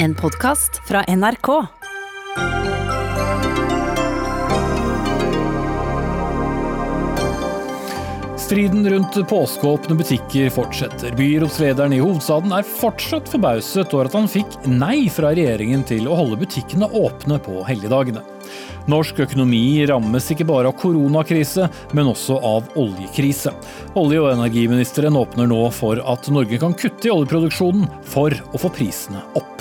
En podkast fra NRK. Striden rundt påskeåpne butikker fortsetter. Byrådslederen i hovedstaden er fortsatt forbauset over at han fikk nei fra regjeringen til å holde butikkene åpne på helligdagene. Norsk økonomi rammes ikke bare av koronakrise, men også av oljekrise. Olje- og energiministeren åpner nå for at Norge kan kutte i oljeproduksjonen for å få prisene opp.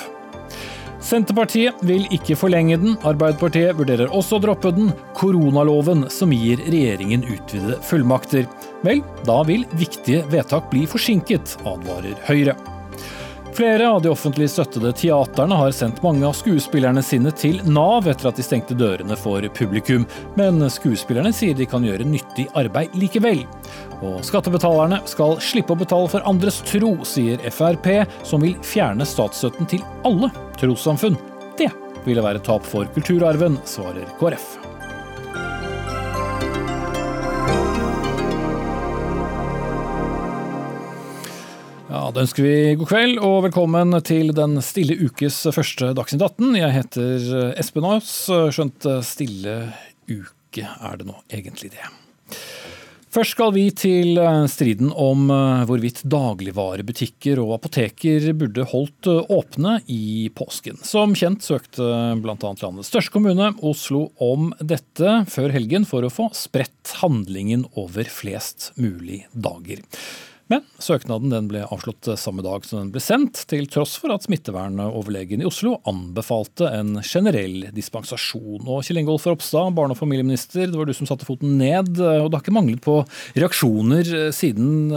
Senterpartiet vil ikke forlenge den. Arbeiderpartiet vurderer også å droppe den. Koronaloven som gir regjeringen utvidede fullmakter. Vel, da vil viktige vedtak bli forsinket, advarer Høyre. Flere av de offentlig støttede teaterne har sendt mange av skuespillerne sine til Nav etter at de stengte dørene for publikum, men skuespillerne sier de kan gjøre nyttig arbeid likevel. Og skattebetalerne skal slippe å betale for andres tro, sier Frp, som vil fjerne statsstøtten til alle trossamfunn. Det ville være tap for kulturarven, svarer KrF. Ja, Da ønsker vi god kveld og velkommen til den stille ukes første Dagsnytt 18. Jeg heter Espen Aas, skjønt stille uke er det nå egentlig det. Først skal vi til striden om hvorvidt dagligvarebutikker og apoteker burde holdt åpne i påsken. Som kjent søkte bl.a. landets største kommune, Oslo, om dette før helgen for å få spredt handlingen over flest mulig dager. Men søknaden den ble avslått samme dag som den ble sendt, til tross for at smittevernoverlegen i Oslo anbefalte en generell dispensasjon. Og Kjell Ingolf Ropstad, barne- og familieminister, det var du som satte foten ned. Og det har ikke manglet på reaksjoner siden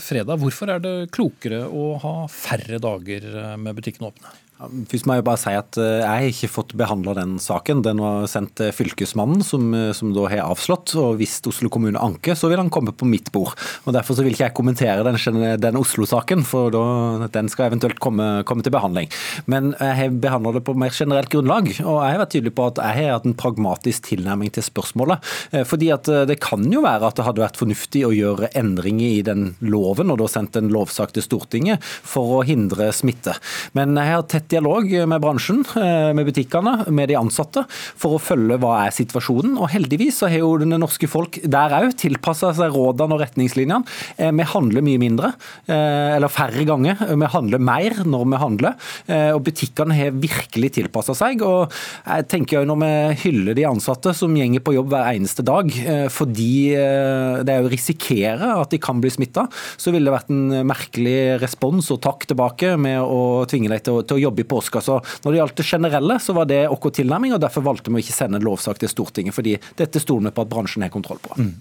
fredag. Hvorfor er det klokere å ha færre dager med butikkene åpne? Først må Jeg bare si at jeg har ikke fått behandla den saken. Den var sendt til Fylkesmannen, som, som da har avslått. og Hvis Oslo kommune anker, så vil han komme på mitt bord. og Derfor så vil ikke jeg kommentere den, den Oslo-saken, for da, den skal eventuelt komme, komme, til behandling. Men jeg har behandla det på mer generelt grunnlag. og Jeg har vært tydelig på at jeg har hatt en pragmatisk tilnærming til spørsmålet. Fordi at Det kan jo være at det hadde vært fornuftig å gjøre endringer i den loven, og da sendt en lovsak til Stortinget for å hindre smitte. Men jeg har tett dialog med bransjen, med butikkene, med de ansatte, for å følge hva er situasjonen. Og heldigvis så har jo det norske folk der òg tilpassa seg rådene og retningslinjene. Vi handler mye mindre, eller færre ganger. Vi handler mer når vi handler. Og butikkene har virkelig tilpassa seg. Og jeg tenker når vi hyller de ansatte som gjenger på jobb hver eneste dag, fordi det er risikerer at de kan bli smitta, så ville det vært en merkelig respons og takk tilbake med å tvinge dem til å jobbe i påska. Så når det gjaldt det generelle, så var det vår tilnærming, og derfor valgte vi å ikke sende en lovsak til Stortinget. fordi dette stoler vi på at bransjen har kontroll på. Mm.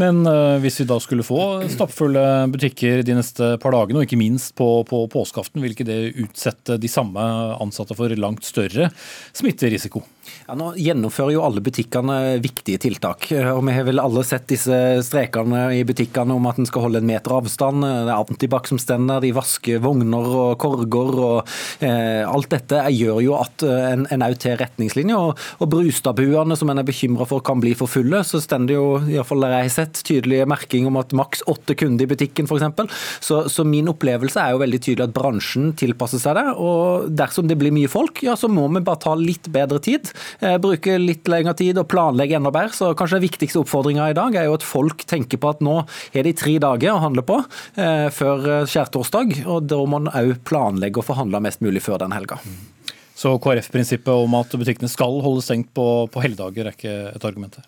Men uh, hvis vi da skulle få stappfulle butikker de neste par dagene, og ikke minst på, på påskeaften, vil ikke det utsette de samme ansatte for langt større smitterisiko? Ja, nå gjennomfører jo alle butikkene viktige tiltak. og Vi har vel alle sett disse strekene i butikkene om at en skal holde en meter avstand. Det er antibac som stender, de vasker vogner og korger. og eh, Alt dette gjør jo at en òg til retningslinjer. Og, og Brustadbuene som en er bekymra for kan bli for fulle, så stender jo i hvert fall der jeg har sett tydelige merking om at maks åtte kunder i butikken f.eks. Så, så min opplevelse er jo veldig tydelig at bransjen tilpasser seg det. Og dersom det blir mye folk, ja så må vi bare ta litt bedre tid bruke litt lengre tid og planlegge enda bedre. Så kanskje den viktigste oppfordringa i dag er jo at folk tenker på at nå er det tre dager å handle på eh, før skjærtorsdag, og da må man òg planlegge å få handla mest mulig før den helga. Så KrF-prinsippet om at butikkene skal holde stengt på, på helligdager er ikke et argument?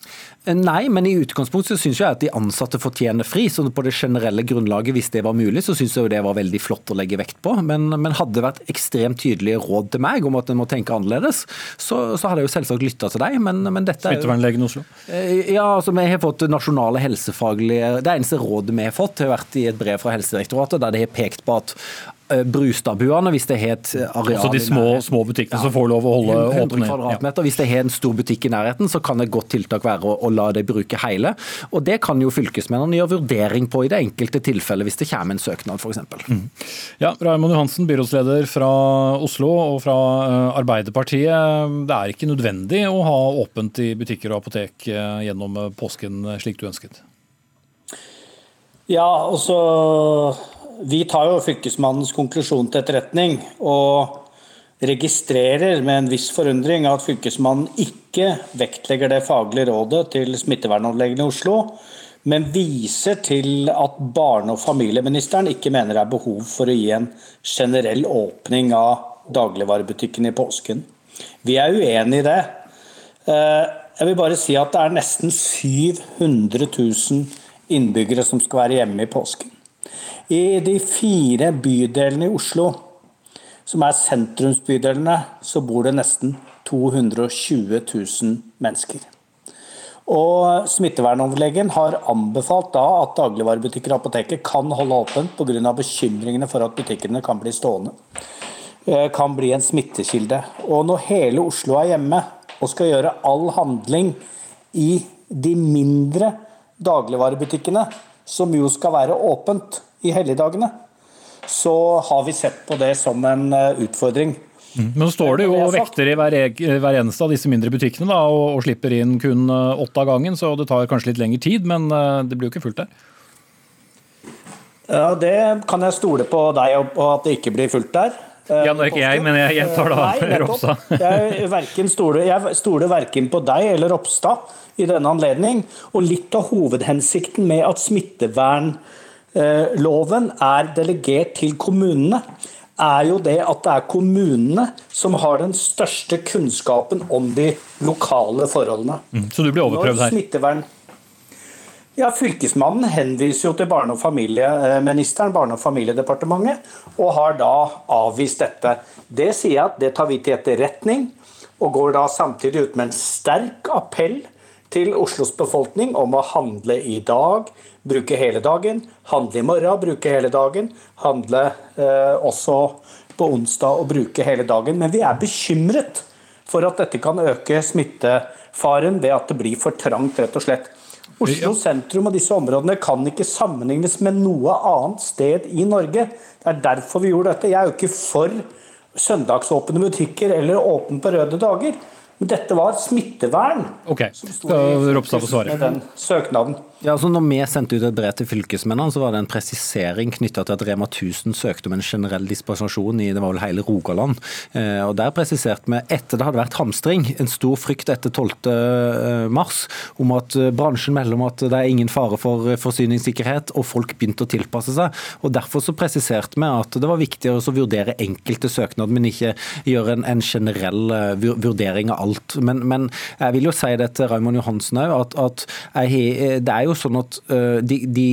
Nei, men i utgangspunktet så syns jeg at de ansatte fortjener fri. så På det generelle grunnlaget, hvis det var mulig, så syns jeg det var veldig flott å legge vekt på. Men, men hadde det vært ekstremt tydelige råd til meg om at en må tenke annerledes, så, så hadde jeg jo selvsagt lytta til deg. Men, men dette er Smittevernlegen i Oslo? Ja, altså vi har fått nasjonale helsefaglige Det eneste rådet vi har fått, har vært i et brev fra Helsedirektoratet der de har pekt på at Brustadbuene, hvis det har et areal Altså de små, små butikkene ja, som får lov å holde 100 åpne? kvadratmeter. Ja. Hvis det har en stor butikk i nærheten, så kan et godt tiltak være å, å la dem bruke hele. Og Det kan jo fylkesmennene gjøre vurdering på i det enkelte tilfellet, hvis det kommer en søknad f.eks. Mm. Ja, Raymond Johansen, byrådsleder fra Oslo og fra Arbeiderpartiet. Det er ikke nødvendig å ha åpent i butikker og apotek gjennom påsken slik du ønsket? Ja, altså vi tar jo Fylkesmannens konklusjon til etterretning. og registrerer med en viss forundring at Fylkesmannen ikke vektlegger det faglige rådet til smittevernanleggene i Oslo, men viser til at barne- og familieministeren ikke mener det er behov for å gi en generell åpning av dagligvarebutikken i påsken. Vi er uenig i det. Eh, jeg vil bare si at det er nesten 700 000 innbyggere som skal være hjemme i påsken. I de fire bydelene i Oslo, som er sentrumsbydelene, så bor det nesten 220 000 mennesker. Og Smittevernoverlegen har anbefalt da at dagligvarebutikker og apoteket kan holde åpent pga. bekymringene for at butikkene kan bli stående. Eh, kan bli en smittekilde. Og når hele Oslo er hjemme og skal gjøre all handling i de mindre dagligvarebutikkene, som jo skal være åpent i helligdagene, så har vi sett på det som en eh, utfordring. Mm. Men så står det jo vekter i hver, hver, eneste av disse mindre butikkene da, og, og, slipper inn kun eh, åtte av gangen, så det tar kanskje litt lengre tid, men det blir jo ikke fullt der. Ja, Det kan jeg stole på deg og at det ikke blir fullt der. Ja, nå er ikke jeg, men jeg gjentar da Nei, Ropstad. jeg, stoler, jeg stoler verken på deg eller Ropstad i denne anledning. Og litt av hovedhensikten med at smittevernloven er delegert til kommunene, er jo det at det er kommunene som har den største kunnskapen om de lokale forholdene. Mm, så du blir overprøvd her? Ja, Fylkesmannen henviser jo til barne- og familieministeren, Barne- og familiedepartementet, og har da avvist dette. Det sier jeg at det tar vi til etterretning, og går da samtidig ut med en sterk appell til Oslos befolkning om å handle i dag, bruke hele dagen. Handle i morgen, bruke hele dagen. Handle eh, også på onsdag og bruke hele dagen. Men vi er bekymret for at dette kan øke smittefaren ved at det blir for trangt, rett og slett. Oslo sentrum og disse områdene kan ikke sammenlignes med noe annet sted i Norge. Det er derfor vi gjorde dette. Jeg er jo ikke for søndagsåpne butikker eller åpne på røde dager. Men dette var smittevern. Ok, skal Ropstad få svare. Den søknaden. Ja, altså når vi sendte ut et brev til fylkesmennene, så var det en presisering knytta til at Rema 1000 søkte om en generell dispensasjon i det var vel hele Rogaland. Eh, og Der presiserte vi, etter det hadde vært hamstring, en stor frykt etter 12. Eh, mars, om at eh, bransjen melder om at det er ingen fare for forsyningssikkerhet, og folk begynte å tilpasse seg. og Derfor så presiserte vi at det var viktig å vurdere enkelte søknader, men ikke gjøre en, en generell vurdering av alt. Men, men, jeg vil jo si det til Raymond Johansen òg, at, at jeg, det er jo sånn at uh, de, de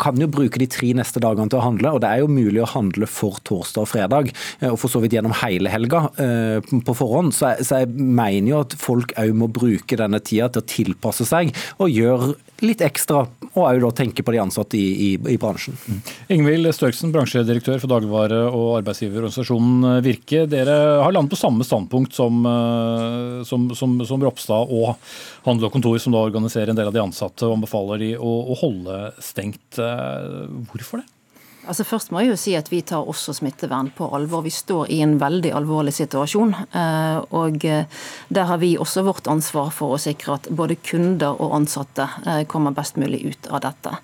kan jo bruke de tre neste dagene til å handle, og det er jo mulig å handle for torsdag og fredag, eh, og for så vidt gjennom hele helga eh, på forhånd. Så jeg, så jeg mener jo at folk òg må bruke denne tida til å tilpasse seg og gjøre litt ekstra, og òg tenke på de ansatte i, i, i bransjen. Mm. Ingvild Størksen, bransjedirektør for dagligvare- og arbeidsgiverorganisasjonen Virke. Dere har landet på samme standpunkt som, eh, som, som, som Ropstad og Handel og Kontor, som da organiserer en del av de ansatte og anbefaler de å, å holde stengt. Eh, hvorfor det? Altså Først må jeg jo si at vi tar også smittevern på alvor. Vi står i en veldig alvorlig situasjon. Eh, og eh, der har vi også vårt ansvar for å sikre at både kunder og ansatte eh, kommer best mulig ut av dette.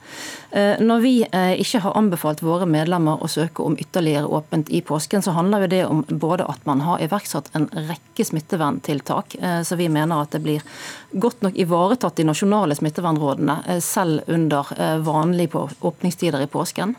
Når vi ikke har anbefalt våre medlemmer å søke om ytterligere åpent i påsken, så handler det om både at man har iverksatt en rekke smitteverntiltak, så vi mener at det blir godt nok ivaretatt de nasjonale smittevernrådene, selv under vanlige åpningstider i påsken.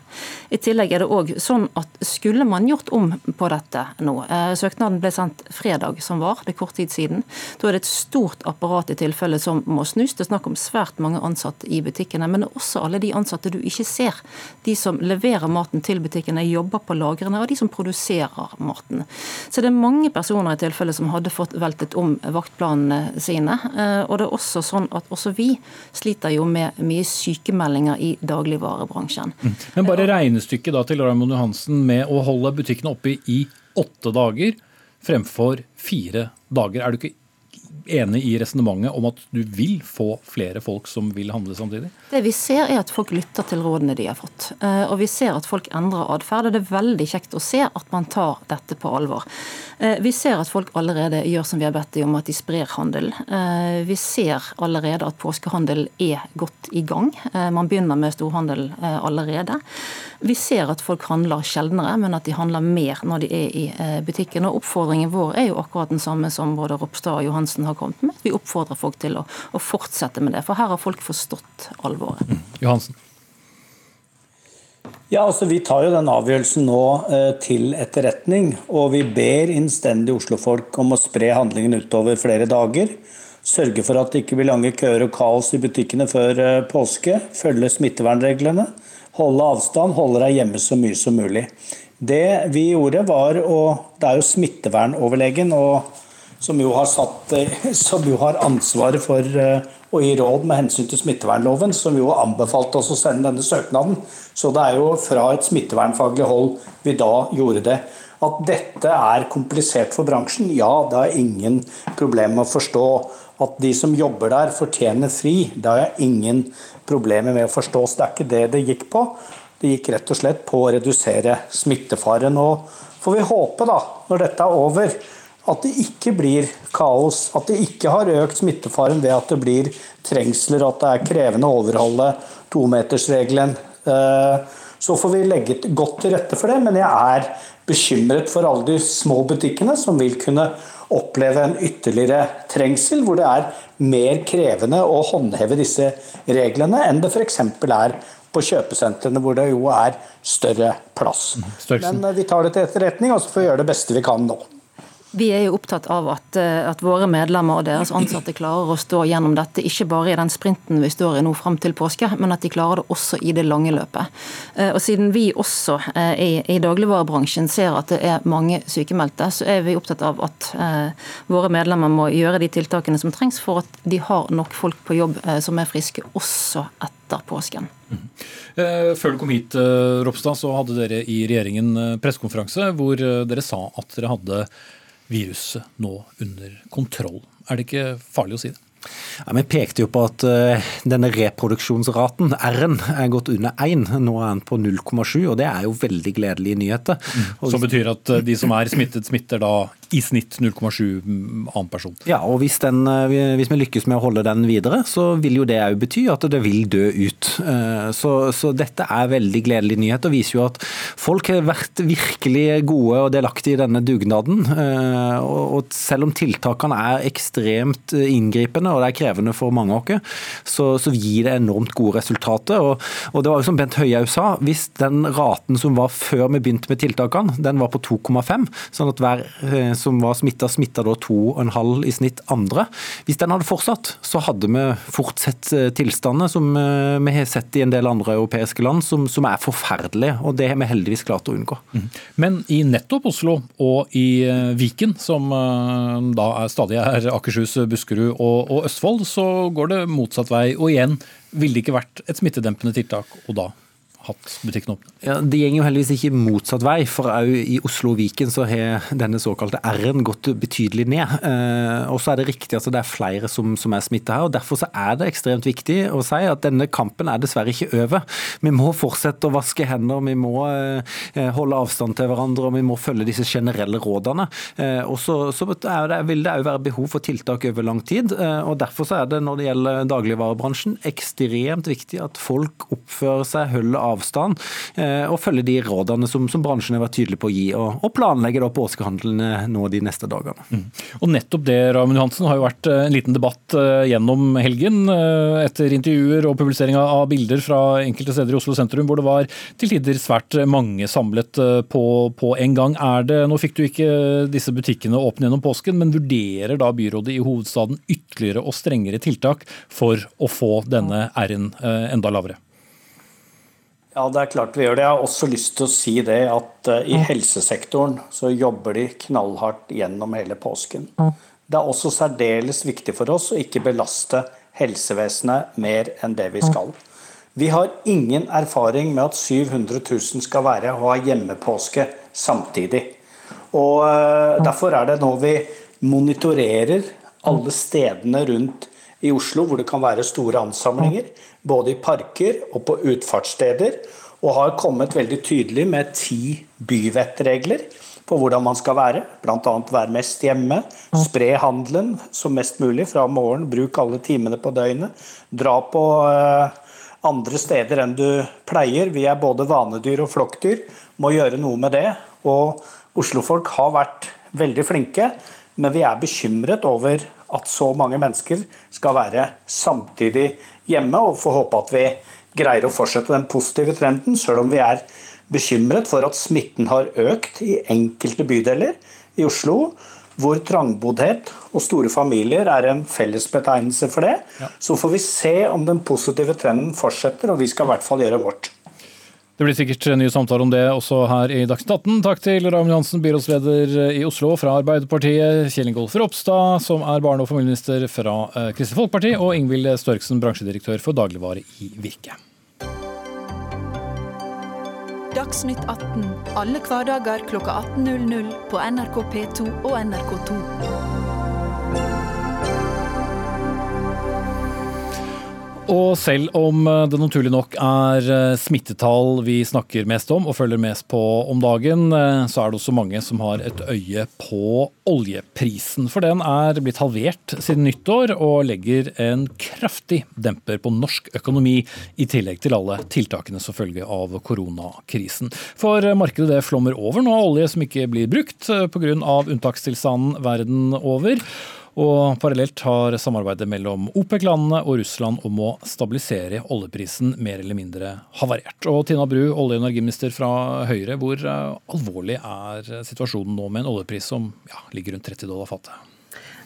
I tillegg er det òg sånn at skulle man gjort om på dette nå eh, Søknaden ble sendt fredag som var, det er kort tid siden. Da er det et stort apparat i tilfelle som må snus. Det er snakk om svært mange ansatte i butikkene, men også alle de ansatte du ikke ser. De som leverer maten til butikkene, jobber på lagrene, og de som produserer maten. Så det er mange personer i tilfelle som hadde fått veltet om vaktplanene sine. Eh, og det er også sånn at også vi sliter jo med mye sykemeldinger i dagligvarebransjen. Mm. Men bare regnes regnestykket da til Raymond Johansen med å holde butikkene oppe i åtte dager fremfor fire dager. Er du ikke enig i resonnementet om at du vil få flere folk som vil handle samtidig? Det vi ser er at folk lytter til rådene de har fått. Eh, og vi ser at folk endrer atferd. Og det er veldig kjekt å se at man tar dette på alvor. Eh, vi ser at folk allerede gjør som vi har bedt dem om, at de sprer handel. Eh, vi ser allerede at påskehandel er godt i gang. Man begynner med storhandel allerede. Vi ser at folk handler sjeldnere, men at de handler mer når de er i butikken. Og Oppfordringen vår er jo akkurat den samme som både Ropstad og Johansen har kommet med. Vi oppfordrer folk til å, å fortsette med det, for her har folk forstått alvoret. Mm. Johansen. Ja, altså Vi tar jo den avgjørelsen nå eh, til etterretning. Og vi ber innstendig Oslo-folk om å spre handlingen utover flere dager. Sørge for at det ikke blir lange køer og kaos i butikkene før eh, påske. Følge smittevernreglene. Holde avstand, holde deg hjemme så mye som mulig. Det vi gjorde var å Det er jo smittevernoverlegen og, som, jo satt, eh, som jo har ansvaret for eh, å gi råd med hensyn til smittevernloven, som jo anbefalte oss å sende denne søknaden. Så det er jo fra et smittevernfaglig hold vi da gjorde det. At dette er komplisert for bransjen, ja, det er ingen problem å forstå. At de som jobber der fortjener fri, det har jeg ingen problemer med å forstå. Så det er ikke det det gikk på. Det gikk rett og slett på å redusere smittefaren. Og får vi håpe, da, når dette er over, at det ikke blir kaos, at det ikke har økt smittefaren ved at det blir trengsler, at det er krevende å overholde tometersregelen. Eh, så får vi legge godt til rette for det, men jeg er bekymret for alle de små butikkene som vil kunne oppleve en ytterligere trengsel, hvor det er mer krevende å håndheve disse reglene enn det f.eks. er på kjøpesentrene, hvor det jo er større plass. Men eh, vi tar det til etterretning, og så får vi gjøre det beste vi kan nå. Vi er jo opptatt av at, eh, at, våre medlemmer og deres ansatte klarer å stå gjennom dette, ikke bare i den sprinten vi står i nå fram til påske, men at de klarer det også i det lange løpet. Eh, og Siden vi også eh, i, i dagligvarebransjen ser at det er mange sykemeldte, så er vi opptatt av at våre medlemmer må gjøre de tiltakene som trengs for at de har nok folk på jobb som er friske også etter påsken. Mm. Før du kom hit, Ropstad, så hadde dere i regjeringen pressekonferanse hvor dere sa at dere hadde viruset nå under kontroll. Er det ikke farlig å si det? Ja, Vi pekte jo på at uh, denne reproduksjonsraten, R-en, er gått under 1. Nå er den på 0,7, og det er jo veldig gledelige nyheter. Mm. Som betyr at uh, de som er smittet, smitter da i snitt 0,7 annen person. Ja, og hvis, den, uh, hvis, vi lykkes med å holde den videre, så vil jo det òg bety at det vil dø ut. Så, så dette er veldig gledelig nyhet og viser jo at folk har vært virkelig gode og delaktige i denne dugnaden. Og selv om tiltakene er ekstremt inngripende, og det er krevende for mange av oss, så, så, gir det enormt gode resultater. Og, og det var jo som Bent Høihaug sa, hvis den raten som var før vi begynte med tiltakene, den var på 2,5, sånn at hver eh, som var smitta, smitta da 2,5 i snitt andre. Hvis den hadde fortsatt, så hadde vi fortsatt eh, tilstander som eh, vi har sett i en del andre europeiske land, som, som er forferdelige. Og det har vi heldigvis klart å unngå. Mm. Men i nettopp Oslo og i Viken, som da er, stadig er Akershus, Buskerud og, og Østfold så går det motsatt vei. Og igjen ville det ikke vært et smittedempende tiltak og da hatt butikken åpen? Ja, Det går jo heldigvis ikke motsatt vei, for òg i Oslo og Viken så har denne såkalte R-en gått betydelig ned. Eh, og så er det riktig at det er flere som, som er smitta her. og Derfor så er det ekstremt viktig å si at denne kampen er dessverre ikke over. Vi må fortsette å vaske hender, vi må eh, holde avstand til hverandre og vi må følge disse generelle rådene. Eh, og så, så det, vil det òg være behov for tiltak over lang tid. Eh, og Derfor så er det når det gjelder dagligvarebransjen ekstremt viktig at folk oppfører seg, holder av avstand eh, og følge de rådene som, som, bransjen har vært tydelig på å gi, og, og planlegge da påskehandelen nå de neste dagene. Mm. Og Nettopp det Raymond Johansen, har jo vært eh, en liten debatt eh, gjennom helgen etter intervjuer og publisering av bilder fra enkelte steder i Oslo sentrum hvor det var til tider svært mange samlet på, på en gang. Er det, Nå fikk du ikke disse butikkene åpne gjennom påsken, men vurderer da byrådet i hovedstaden ytterligere og strengere tiltak for å få denne R-en enda lavere? Ja, det er klart vi gjør det. Jeg har også lyst til å si det at uh, i helsesektoren så jobber de knallhardt gjennom hele påsken. Det er også særdeles viktig for oss å ikke belaste helsevesenet mer enn det vi skal. Vi har ingen erfaring med at 700 000 skal være og ha hjemmepåske samtidig. Og uh, Derfor er det nå vi monitorerer alle stedene rundt i Oslo hvor det kan være store ansamlinger både i parker og på utfartssteder, og har kommet veldig tydelig med ti byvettregler på hvordan man skal være. Bl.a. være mest hjemme. Spre handelen som mest mulig fra morgen. Bruk alle timene på døgnet. Dra på eh, andre steder enn du pleier. Vi er både vanedyr og flokkdyr. Må gjøre noe med det. Og Oslofolk har vært veldig flinke, men vi er bekymret over at så mange mennesker skal være samtidig hjemme, og får håpe at vi greier å fortsette den positive trenden, selv om vi er bekymret for at smitten har økt i enkelte bydeler i Oslo, hvor trangboddhet og store familier er en fellesbetegnelse for det. Ja. Så får vi se om den positive trenden fortsetter, og vi skal i hvert fall gjøre vårt. Det blir sikkert nye samtaler om det også her i Dagsnytt 18. Takk til Raymond Johansen, byrådsleder i Oslo fra Arbeiderpartiet, Kjell Ingolf Ropstad, som er barne- og familieminister fra eh, Kristelig Folkeparti, og Ingvild Størksen, bransjedirektør for dagligvare i Virke. Dagsnytt 18 alle hverdager kl 18.00 på NRK P2 og NRK2. Og selv om eh, det naturlig nok er eh, smittetall vi snakker mest om og følger mest på om dagen, eh, så er det også mange som har et øye på oljeprisen. For den er blitt halvert siden nyttår og legger en kraftig demper på norsk økonomi, i tillegg til alle tiltakene som følge av koronakrisen. For markedet det flommer over nå av olje som ikke blir brukt pga. unntakstilstanden verden over. Og parallelt har samarbeidet mellom OPEC-landene og Russland om å stabilisere oljeprisen mer eller mindre havarert. Og Tina Bru, olje- og energiminister fra Høyre, hvor eh, alvorlig er situasjonen nå med en oljepris som ja, ligger rundt 30 dollar fatet?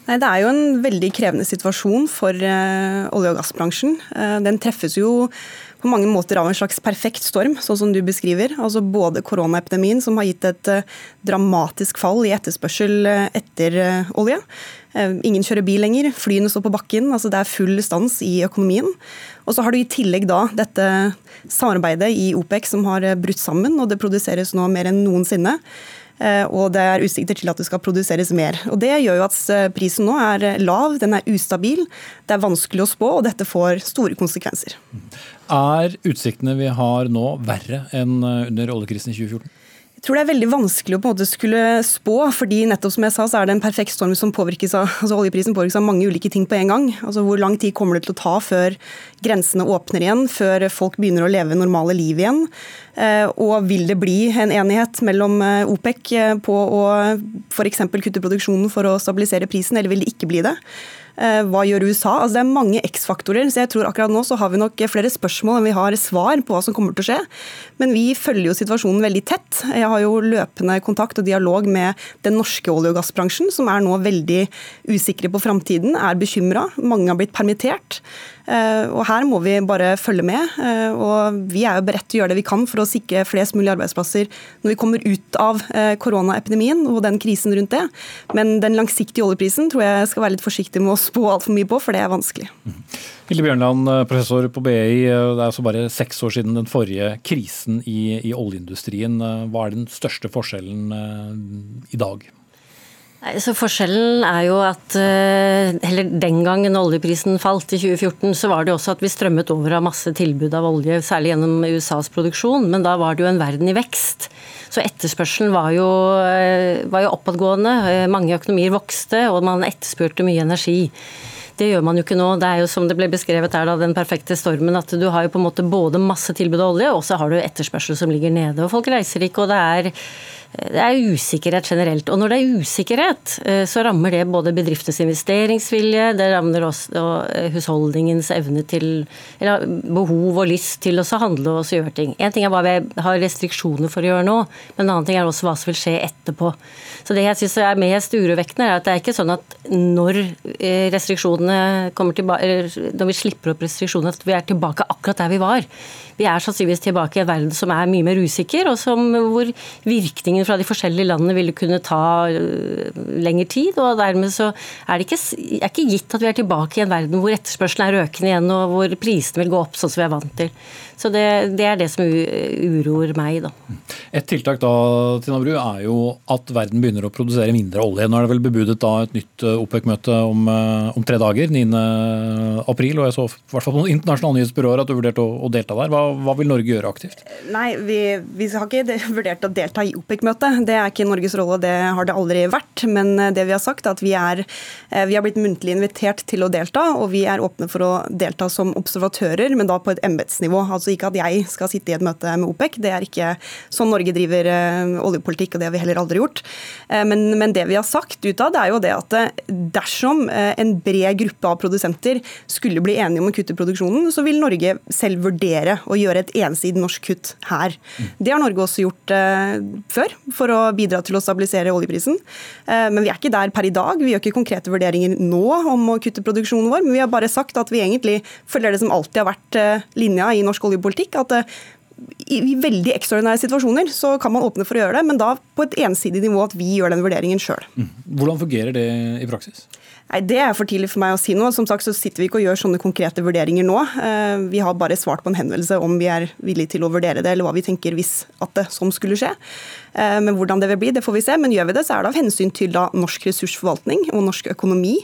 Nei, Det er jo en veldig krevende situasjon for uh, olje- og gassbransjen. Uh, den treffes jo på mange måter av en slags perfekt storm, sånn som du beskriver. Altså Både koronaepidemien, som har gitt et dramatisk fall i etterspørsel etter olje, Eh, ingen kjører bil lenger, flyene står på bakken. altså Det er full stans i økonomien. Og så har du i tillegg da dette samarbeidet i OPEC som har eh, brutt sammen, og det produseres nå mer enn noensinne. Eh, og det er utsikter til at det skal produseres mer. Og Det gjør jo at prisen nå er lav, den er ustabil, det er vanskelig å spå, og dette får store konsekvenser. Er utsiktene vi har nå verre enn under oljekrisen i 2014? Jeg tror det er veldig vanskelig å på en måte skulle spå, fordi nettopp som jeg sa, så er det en perfekt storm som påvirkes av altså oljeprisen påvirkes av mange ulike ting på en gang. Altså Hvor lang tid kommer det til å ta før grensene åpner igjen, før folk begynner å leve normale liv igjen? Eh, og vil det bli en enighet mellom eh, OPEC eh, på å f.eks. kutte produksjonen for å stabilisere prisen, eller vil det ikke bli det? Eh, hva gjør USA? Altså, det er mange X-faktorer. så jeg tror akkurat nå så har vi nok flere spørsmål enn vi har svar på hva som kommer til å skje. Men vi følger jo situasjonen veldig tett. Jeg har jo løpende kontakt og dialog med den norske olje- og gassbransjen, som er nå veldig usikre på framtiden, er bekymra. Mange har blitt permittert. Eh, og Her må vi bare følge med. Eh, og Vi er jo beredt til å gjøre det vi kan for å sikre flest mulig arbeidsplasser når vi kommer ut av eh, koronaepidemien og den krisen rundt det. Men den langsiktige oljeprisen tror jeg skal være litt forsiktig med å spå altfor mye på, for det er vanskelig. Hilde Bjørnland, professor på BI. Det er altså bare seks år siden den forrige krisen i, i oljeindustrien. Hva er den største forskjellen i dag? Så Forskjellen er jo at heller eh, den gangen oljeprisen falt i 2014, så var det også at vi strømmet over av masse tilbud av olje, særlig gjennom USAs produksjon. Men da var det jo en verden i vekst. Så etterspørselen var jo, eh, var jo oppadgående. Eh, mange økonomier vokste, og man etterspurte mye energi. Det gjør man jo ikke nå. Det er jo som det ble beskrevet her, da, den perfekte stormen. At du har jo på en måte både masse tilbud av olje, og så har du etterspørsel som ligger nede. Og folk reiser ikke, og det er det er usikkerhet generelt. Og når det er usikkerhet, eh, så rammer det både bedriftenes investeringsvilje, det rammer også eh, husholdningens evne til Eller behov og lyst til å handle og gjøre ting. Én ting er hva vi har restriksjoner for å gjøre nå, men en annen ting er også hva som vil skje etterpå. Så det jeg syns er mest urovekkende, er at det er ikke sånn at når eh, restriksjonene kommer tilbake, når vi slipper opp restriksjonene, at vi er tilbake akkurat der vi var. Vi er sannsynligvis tilbake i en verden som er mye mer usikker, og som, hvor virkningen fra de forskjellige landene ville kunne ta øh, lengre tid. og Dermed så er det ikke, er ikke gitt at vi er tilbake i en verden hvor etterspørselen er økende igjen, og hvor prisene vil gå opp sånn som vi er vant til. Så det, det, er det som uroer meg, da. Et tiltak da, Tina Bru, er jo at verden begynner å produsere mindre olje. Nå er det vel bebudet da et nytt øh, OPEC-møte om, om, tre dager, 9. april. Og jeg så i hvert fall på internasjonale nyhetsbyråer at du vurderte å, å delta der. Hva, hva vil Norge gjøre aktivt? Nei, vi, vi har ikke vurdert å delta i OPEC-møtet. Det er ikke Norges rolle, det har det aldri vært. Men eh, det vi har sagt er at vi er, eh, vi er blitt muntlig invitert til å delta, og vi er åpne for å delta som observatører, men da på et embetsnivå. Altså ikke at jeg skal sitte i et møte med OPEC, det er ikke sånn Norge driver oljepolitikk, og det har vi heller aldri gjort. Men, men det vi har sagt utad, er jo det at dersom en bred gruppe av produsenter skulle bli enige om å kutte produksjonen, så vil Norge selv vurdere å gjøre et ensidig norsk kutt her. Det har Norge også gjort eh, før, for å bidra til å stabilisere oljeprisen. Eh, men vi er ikke der per i dag. Vi gjør ikke konkrete vurderinger nå om å kutte produksjonen vår, men vi har bare sagt at vi egentlig følger det som alltid har vært eh, linja i norsk oljepolitikk. At eh, i veldig ekstraordinære situasjoner så kan man åpne for å gjøre det, men da på et ensidig nivå at vi gjør den vurderingen sjøl. Mm. Hvordan fungerer det i praksis? Nei, Det er for tidlig for meg å si noe. Som sagt så sitter vi ikke og gjør sånne konkrete vurderinger nå. Eh, vi har bare svart på en henvendelse om vi er villige til å vurdere det, eller hva vi tenker hvis at det sånn skulle skje. Eh, men hvordan det vil bli, det får vi se. Men gjør vi det, så er det av hensyn til da norsk ressursforvaltning og norsk økonomi.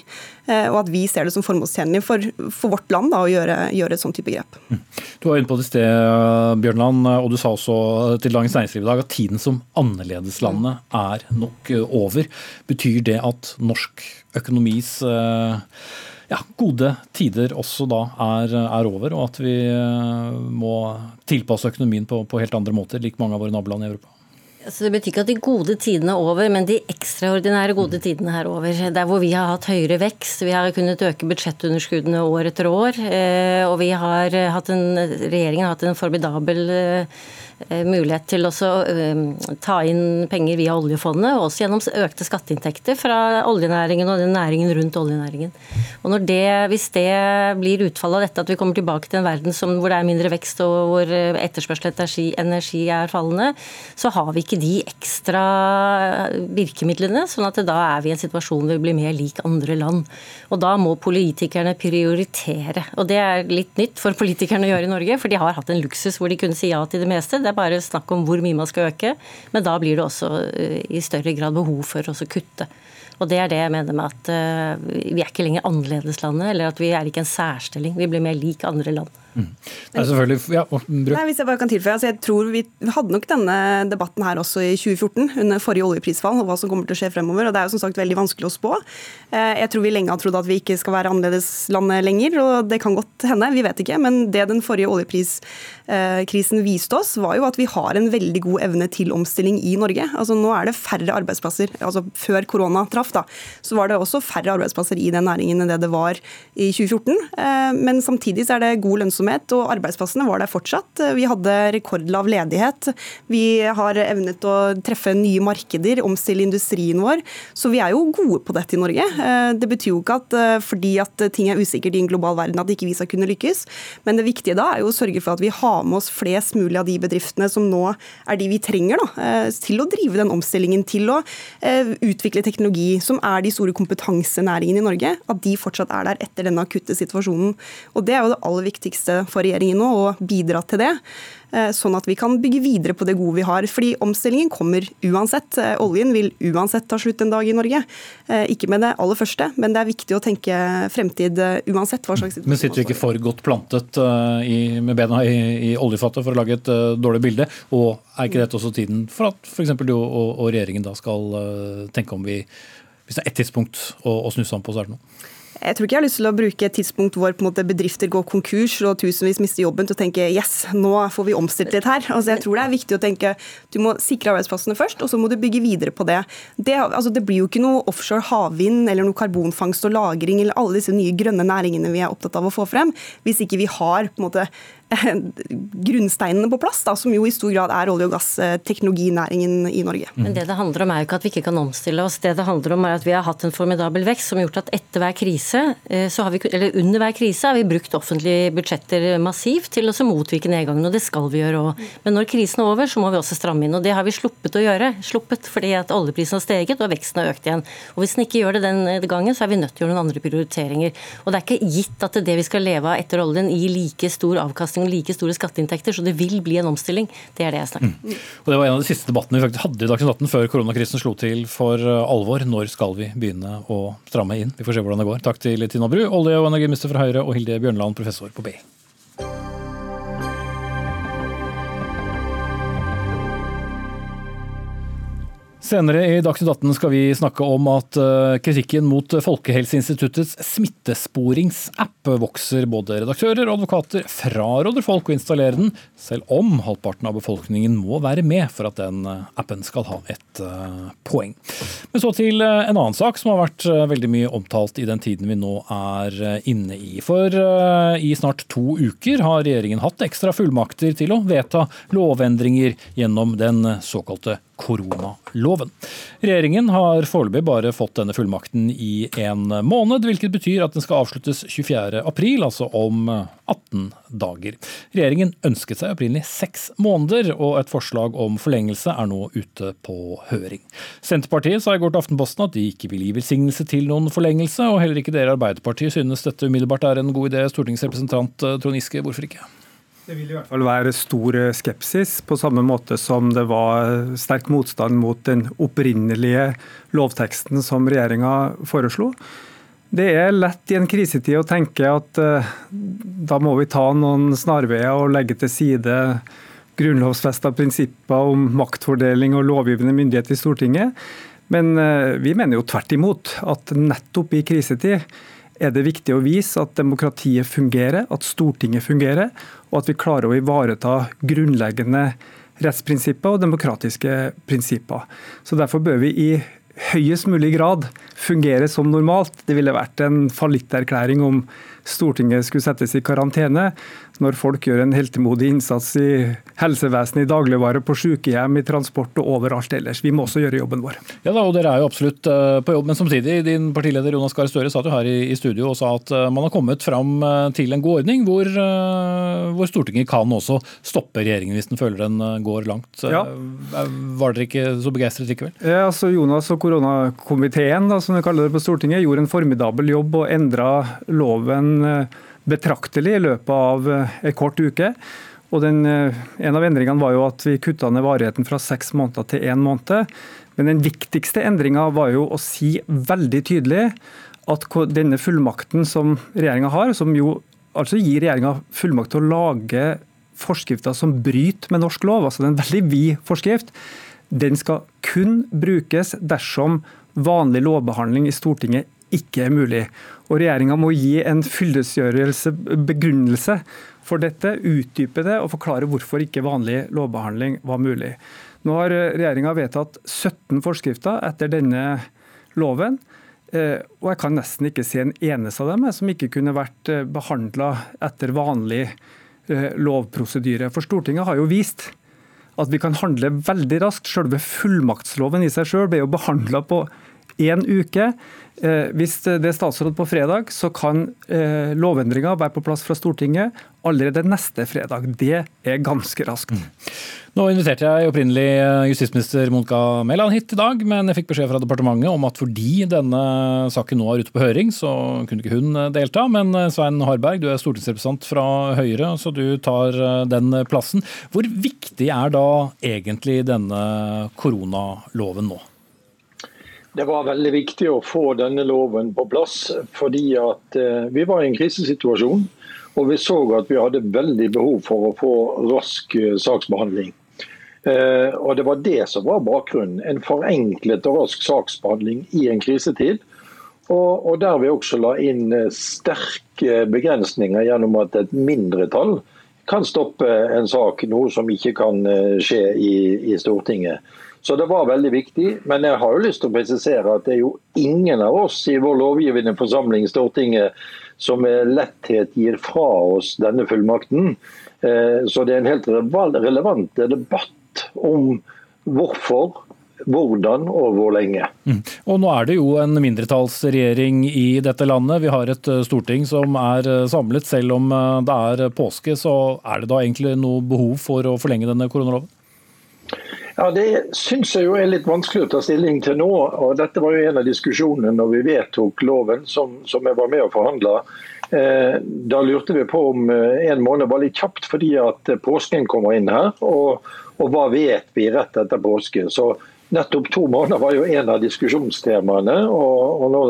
Eh, og at vi ser det som formålstjenlig for, for, vårt land da, å gjøre, gjøre et sånt type grep. Mm. Du var inne på det i sted, Bjørnland, og du sa også til Dagens Næringsliv i dag at tiden som annerledeslandet er nok over. Betyr det at norsk økonomis eh, ja, gode tider også da er, er, over, og at vi eh, må tilpasse økonomien på, på helt andre måter, lik mange av våre naboland i Europa? Altså, det betyr ikke at de gode tidene er over, men de ekstraordinære gode tidene er over. Der hvor vi har hatt høyere vekst, vi har kunnet øke budsjettunderskuddene år etter år, eh, og vi har hatt en, regjeringen har hatt en formidabel Eh, mulighet til å eh, ta inn penger via oljefondet, og også gjennom økte skatteinntekter fra oljenæringen og den næringen rundt oljenæringen. Og det, Hvis det blir utfallet av dette, at vi kommer tilbake til en verden som, hvor det er mindre vekst og hvor eh, etterspørsel etter energi, energi er fallende, så har vi ikke de ekstra virkemidlene. sånn at da er vi i en situasjon hvor vi blir mer lik andre land. Og da må politikerne prioritere. Og det er litt nytt for politikerne å gjøre i Norge, for de har hatt en luksus hvor de kunne si ja til det meste. Det er bare snakk om hvor mye man skal øke, men da blir det også eh, i større grad behov for å kutte. Og Det er det jeg mener med at uh, vi er ikke lenger annerledeslandet, eller at vi er ikke en særstilling. Vi blir mer lik andre land. Mm. Det er selvfølgelig, ja, Nei, hvis jeg bare kan tilføye, altså jeg tror Vi hadde nok denne debatten her også i 2014, under forrige oljeprisfall, og hva som kommer til å skje fremover. og Det er jo som sagt veldig vanskelig å spå. Eh, jeg tror vi lenge har trodd at vi ikke skal være annerledeslandet lenger, og det kan godt hende, vi vet ikke. Men det den forrige oljepriskrisen viste oss, var jo at vi har en veldig god evne til omstilling i Norge. Altså Nå er det færre arbeidsplasser. altså Før korona traff, da, så var det også færre arbeidsplasser i den næringen enn det det var i 2014. Eh, men samtidig så er det god lønnsomhet lønnsomhet, og arbeidsplassene var der fortsatt. Vi hadde rekordlav ledighet. Vi har evnet å treffe nye markeder, omstille industrien vår. Så vi er jo gode på dette i Norge. Eh, det betyr jo ikke at eh, fordi at ting er usikkert i en global verden, at ikke vi skal kunne lykkes. Men det viktige da er jo å sørge for at vi har med oss flest mulig av de bedriftene som nå er de vi trenger da, eh, til å drive den omstillingen, til å utvikle teknologi, som er de store kompetansenæringene i Norge, at de fortsatt er der etter denne akutte situasjonen. Og Det er jo det aller viktigste for regjeringen nå, og bidra til det. Eh, sånn at vi kan bygge videre på det gode vi har. Fordi omstillingen kommer uansett. Eh, oljen vil uansett ta slutt en dag i Norge. Eh, ikke med det aller første, men det er viktig å tenke fremtid uansett hva slags situasjon Men sitter vi ikke for godt plantet i, med bena i, i oljefattet for å lage et dårlig bilde? Og er ikke dette også tiden for at f.eks. du og, og, regjeringen da skal tenke om vi Hvis det er ett tidspunkt å, å snusse om på, så er det nå? Jeg tror ikke jeg har lyst til å bruke et tidspunkt hvor måte, bedrifter går konkurs og tusenvis mister jobben til å tenke yes, nå får vi omstilt litt her. Altså, jeg tror det er viktig å tenke du må sikre arbeidsplassene først, og så må du bygge videre på det. Det, altså, det blir jo ikke noe offshore havvind eller noe karbonfangst og -lagring eller alle disse nye grønne næringene vi er opptatt av å få frem, hvis ikke vi har på en måte grunnsteinene på plass, da, som jo i stor grad er olje- og gassteknologinæringen i Norge. Men Det det handler om er jo ikke at vi ikke kan omstille oss. Det det handler om er at vi har hatt en formidabel vekst som har gjort at etter hver krise, eh, vi, eller under hver krise har vi brukt offentlige budsjetter massivt til å motvirke nedgangen, og det skal vi gjøre òg. Men når krisen er over, så må vi også stramme inn. Og det har vi sluppet å gjøre. Sluppet fordi at oljeprisen har steget og veksten har økt igjen. Og Hvis den ikke gjør det den gangen, så er vi nødt til å gjøre noen andre prioriteringer. Og det er ikke gitt at det vi skal leve av etter oljen, gir like stor avkastning avkastning og like store skatteinntekter, så det vil bli en omstilling. Det er det jeg snakker om. Mm. Og Det var en av de siste debattene vi faktisk hadde i Dagsnytt 18 før koronakrisen slo til for uh, alvor. Når skal vi begynne å stramme inn? Vi får se hvordan det går. Takk til Tina Bru, olje- og energiminister fra Høyre, og Hilde Bjørnland, professor på BI. Senere i Dagsnytt 18 skal vi snakke om at eh, kritikken mot Folkehelseinstituttets smittesporingsapp vokser. Både redaktører og advokater fraråder folk å installere den, selv om halvparten av befolkningen må være med for at den eh, appen skal ha et uh, poeng. Men så til en annen sak som har vært veldig mye omtalt i den tiden vi nå er inne i. For i snart to uker har regjeringen hatt ekstra fullmakter til å vedta lovendringer gjennom den såkalte koronaloven. Regjeringen har foreløpig bare fått denne fullmakten i en måned, hvilket betyr at den skal avsluttes 24. april, altså om 18 dager. Regjeringen ønsket seg opprinnelig seks måneder, og et forslag om forlengelse er nå ute på høring. Senterpartiet sa i går til Aftenposten at de ikke vil gi velsignelse til noen forlengelse, og heller ikke dere i Arbeiderpartiet synes dette umiddelbart er en god idé. Stortingsrepresentant Trond Giske, hvorfor ikke? Det vil i hvert fall være stor skepsis, på samme måte som det var sterk motstand mot den opprinnelige lovteksten som regjeringa foreslo. Det er lett i en krisetid å tenke at uh, da må vi ta noen snarveier og legge til side grunnlovfesta prinsipper om maktfordeling og lovgivende myndighet i Stortinget. Men uh, vi mener jo tvert imot at nettopp i krisetid er det viktig å vise at demokratiet fungerer, at Stortinget fungerer, og at vi klarer å ivareta grunnleggende rettsprinsipper og demokratiske prinsipper. Så Derfor bør vi i høyest mulig grad fungere som normalt. Det ville vært en fallitterklæring om Stortinget skulle settes i karantene når folk gjør en heltemodig innsats i helsevesenet, i dagligvare, på sykehjem, i transport og overalt ellers. Vi må også gjøre jobben vår. Ja da, og Dere er jo absolutt eh, på jobb, men samtidig, din partileder Jonas Gahr Støre satt jo her i studio og sa at eh, man har kommet fram eh, til en god ordning hvor, hvor Stortinget kan også stoppe regjeringen hvis den føler den går langt. Ja. Var dere ikke så begeistret likevel? Ja, altså Jonas og koronakomiteen som vi kaller det på Stortinget, gjorde en formidabel jobb og endra loven betraktelig i løpet av en eh, kort uke. Og den, eh, en av endringene var jo at vi kutta ned varigheten fra seks måneder til én måned. Men den viktigste endringa var jo å si veldig tydelig at denne fullmakten som regjeringa har, som jo altså gir regjeringa fullmakt til å lage forskrifter som bryter med norsk lov, altså det er en veldig vid forskrift, den skal kun brukes dersom vanlig lovbehandling i Stortinget ikke er mulig. Og Regjeringa må gi en fyllestgjørelse, begrunnelse for dette, utdype det og forklare hvorfor ikke vanlig lovbehandling var mulig. Nå har regjeringa vedtatt 17 forskrifter etter denne loven. Eh, og jeg kan nesten ikke se en eneste av dem som ikke kunne vært eh, behandla etter vanlig eh, lovprosedyre. For Stortinget har jo vist at vi kan handle veldig raskt. Selve fullmaktsloven i seg sjøl ble jo behandla på én uke. Eh, hvis det er statsråd på fredag, så kan eh, lovendringa være på plass fra Stortinget allerede neste fredag. Det er ganske raskt. Mm. Nå inviterte jeg opprinnelig eh, justisminister Monica Mæland hit i dag, men jeg fikk beskjed fra departementet om at fordi denne saken nå er ute på høring, så kunne ikke hun delta. Men Svein Harberg, du er stortingsrepresentant fra Høyre, så du tar den plassen. Hvor viktig er da egentlig denne koronaloven nå? Det var veldig viktig å få denne loven på plass, fordi at eh, vi var i en krisesituasjon. Og vi så at vi hadde veldig behov for å få rask eh, saksbehandling. Eh, og Det var det som var bakgrunnen. En forenklet og rask saksbehandling i en krisetid. Og, der vi også la inn sterke begrensninger gjennom at et mindretall kan stoppe en sak, noe som ikke kan skje i Stortinget. Så det var veldig viktig. Men jeg har jo lyst til å presisere at det er jo ingen av oss i vår lovgivende forsamling, Stortinget, som med letthet gir fra oss denne fullmakten. Eh, så det er en helt relevant debatt om hvorfor hvordan og hvor lenge. Mm. Og Nå er det jo en mindretallsregjering i dette landet. Vi har et eh, storting som er eh, samlet. Selv om det er påske, så er det da egentlig noe behov for å forlenge denne koronaloven? Ja, Det syns jeg jo er litt vanskelig å ta stilling til nå. og Dette var jo en av diskusjonene når vi vedtok loven, som, som jeg var med og forhandla. Eh, da lurte vi på om eh, en måned var litt kjapt, fordi at påsken kommer inn her. Og, og hva vet vi rett etter påske? Så nettopp to måneder var jo en av diskusjonstemaene. og, og nå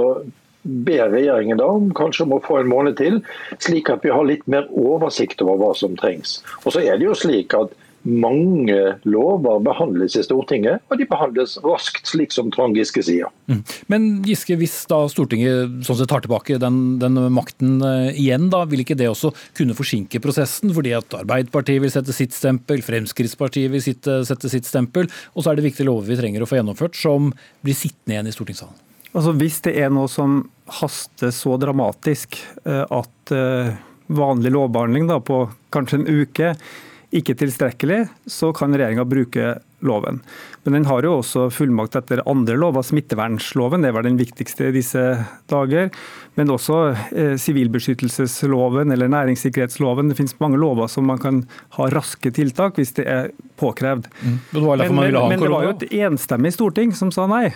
ber regjeringen da om kanskje om å få en måned til, slik at vi har litt mer oversikt over hva som trengs. Og så er det jo slik at mange lover behandles i Stortinget, og de behandles raskt, slik som Trond Giske sier. Mm. Men Giske, hvis da Stortinget sånn sett tar tilbake den, den makten uh, igjen, da, vil ikke det også kunne forsinke prosessen? Fordi at Arbeiderpartiet vil sette sitt stempel, Fremskrittspartiet vil sitte, sette sitt stempel, og så er det viktige lover vi trenger å få gjennomført, som blir sittende igjen i stortingssalen? Altså Hvis det er noe som haster så dramatisk uh, at uh, vanlig lovbehandling da, på kanskje en uke ikke tilstrekkelig, så kan regjeringa bruke loven. Men den har jo også fullmakt etter andre lover. Smittevernloven det var den viktigste i disse dager. Men også eh, sivilbeskyttelsesloven eller næringssikkerhetsloven. Det finnes mange lover som man kan ha raske tiltak hvis det er påkrevd. Mm. Men, men, men, det var jo et enstemmig storting som sa nei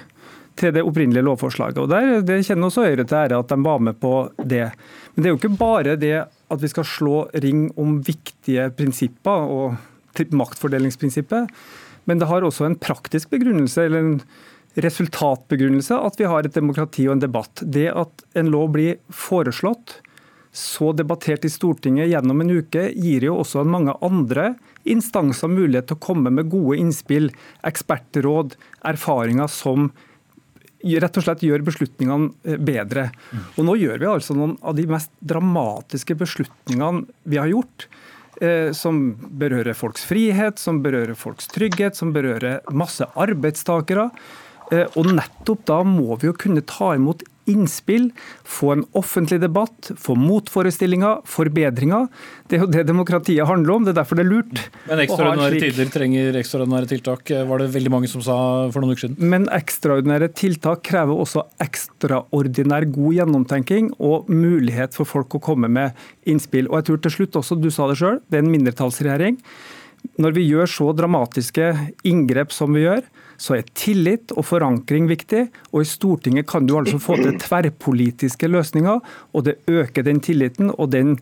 til det opprinnelige lovforslaget. Og der, Det kjenner også Høyre til ære at de var med på det. Men det er jo ikke bare det at vi skal slå ring om viktige prinsipper og maktfordelingsprinsippet, men det har også en praktisk begrunnelse, eller en resultatbegrunnelse, at vi har et demokrati og en debatt. Det at en lov blir foreslått, så debattert i Stortinget gjennom en uke, gir jo også mange andre instanser mulighet til å komme med gode innspill, ekspertråd, erfaringer som rett og slett gjør beslutningene eh, bedre. Og Nå gjør vi altså noen av de mest dramatiske beslutningene vi har gjort. Eh, som berører folks frihet, som berører folks trygghet, som berører masse arbeidstakere. Eh, og nettopp da må vi jo kunne ta imot innspill, få en offentlig debatt, få motforestillinger, forbedringer. Det er jo det demokratiet handler om. Det er derfor det er lurt. Men ekstraordinære slik... tider trenger ekstraordinære tiltak, var det veldig mange som sa for noen uker siden. Men ekstraordinære tiltak krever også ekstraordinær god gjennomtenking og mulighet for folk å komme med innspill. Og jeg tror til slutt også, du sa det sjøl, det er en mindretallsregjering. Når vi gjør så dramatiske inngrep som vi gjør, så er tillit og forankring viktig. Og i Stortinget kan du altså få til tverrpolitiske løsninger, og det øker den tilliten og den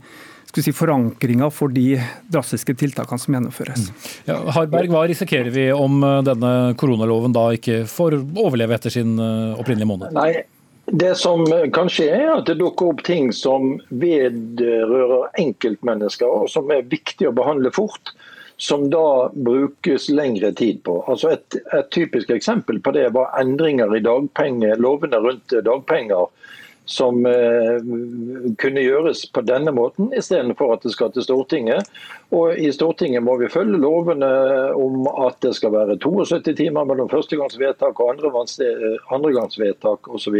si, forankringa for de drastiske tiltakene som gjennomføres. Mm. Ja, Harberg, hva risikerer vi om eh, denne koronaloven da ikke får overleve etter sin eh, opprinnelige måned? Nei, det som kan skje, er at det dukker opp ting som vedrører enkeltmennesker, og som er viktig å behandle fort som da brukes lengre tid på. Altså et, et, typisk eksempel på det var endringer i dagpenge, lovene rundt dagpenger som eh, kunne gjøres på denne måten, istedenfor at det skal til Stortinget. Og I Stortinget må vi følge lovene om at det skal være 72 timer mellom førstegangsvedtak og andregangsvedtak osv.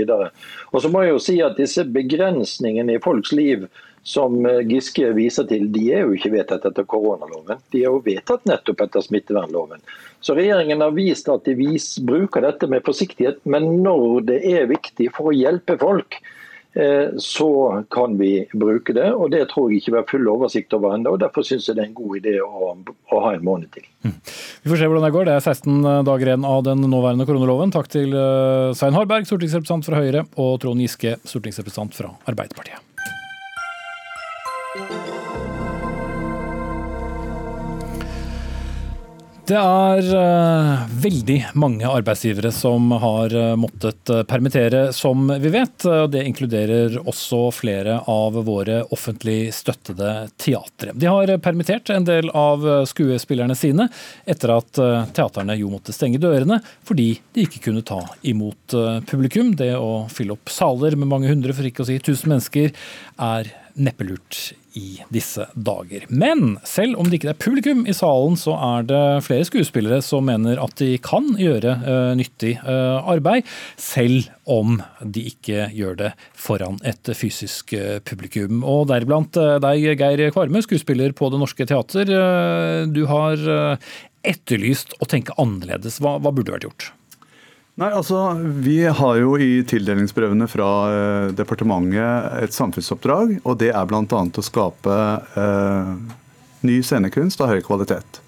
Og så må jeg jo si at disse begrensningene i folks liv som eh, Giske viser til, de er jo ikke vedtatt etter koronaloven. De er jo vedtatt nettopp etter smittevernloven. Så regjeringen har vist at de vis, bruker dette med forsiktighet, men når det er viktig for å hjelpe folk, eh, så kan vi bruke det. og Det tror jeg ikke vi har full oversikt over ennå. Derfor syns jeg det er en god idé å, å ha en måned til. Mm. Vi får se hvordan det går. Det er 16 dager igjen av den nåværende koronaloven. Takk til eh, Svein Harberg, stortingsrepresentant fra Høyre, og Trond Giske, stortingsrepresentant fra Arbeiderpartiet. Det er uh, veldig mange arbeidsgivere som har uh, måttet uh, permittere, som vi vet. Det inkluderer også flere av våre offentlig støttede teatre. De har permittert en del av skuespillerne sine, etter at teaterne jo måtte stenge dørene fordi de ikke kunne ta imot publikum. Det å fylle opp saler med mange hundre, for ikke å si tusen mennesker, er neppe lurt i disse dager. Men selv om det ikke er publikum i salen, så er det flere skuespillere som mener at de kan gjøre uh, nyttig uh, arbeid, selv om de ikke gjør det foran et fysisk uh, publikum. Og deriblant deg, Geir Kvarme, skuespiller på Det Norske Teater. Du har etterlyst å tenke annerledes. Hva, hva burde vært gjort? Nei, altså, Vi har jo i tildelingsbrevene fra eh, departementet et samfunnsoppdrag. og Det er bl.a. å skape eh, ny scenekunst av høy kvalitet.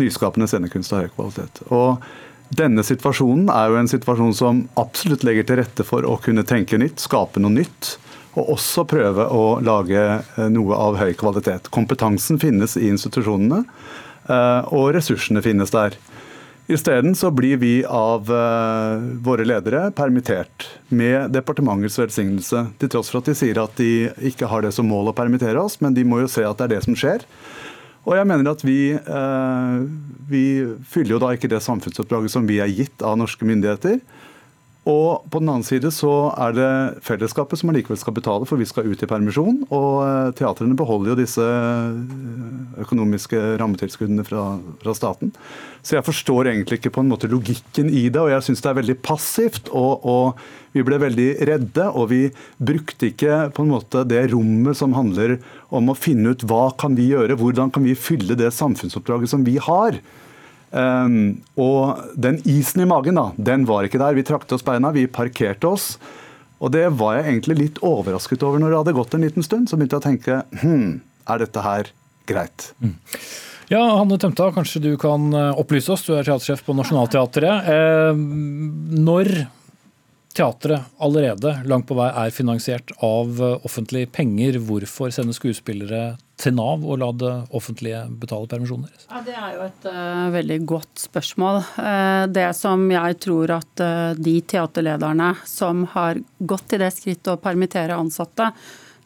Nyskapende scenekunst av høy kvalitet. Og Denne situasjonen er jo en situasjon som absolutt legger til rette for å kunne tenke nytt, skape noe nytt. Og også prøve å lage eh, noe av høy kvalitet. Kompetansen finnes i institusjonene, eh, og ressursene finnes der. Isteden så blir vi av uh, våre ledere permittert med departementets velsignelse. Til tross for at de sier at de ikke har det som mål å permittere oss, men de må jo se at det er det som skjer. Og jeg mener at vi, uh, vi fyller jo da ikke det samfunnsoppdraget som vi er gitt av norske myndigheter. Og på den annen side så er det fellesskapet som allikevel skal betale, for vi skal ut i permisjon. Og eh, teatrene beholder jo disse eh, økonomiske rammetilskuddene fra, fra, staten. Så jeg forstår egentlig ikke på en måte logikken i det, og jeg syns det er veldig passivt. Og, og, vi ble veldig redde, og vi brukte ikke på en måte det rommet som handler om å finne ut hva kan vi gjøre, hvordan kan vi fylle det samfunnsoppdraget som vi har. Um, og den isen i magen, da, den var ikke der. Vi trakte oss beina, vi parkerte oss. Og det var jeg egentlig litt overrasket over når det hadde gått en liten stund. Så begynte jeg å tenke hm, er dette her greit? Mm. Ja, Hanne Tømta, kanskje du kan eh, opplyse oss, du er teatersjef på Nationaltheatret. Eh, når teatret allerede langt på vei er finansiert av eh, offentlige penger, hvorfor sende skuespillere til Nav og la det offentlige betale permisjoner? Ja, Det er jo et uh, veldig godt spørsmål. Uh, det som jeg tror at uh, de teaterlederne som har gått til det skrittet å permittere ansatte,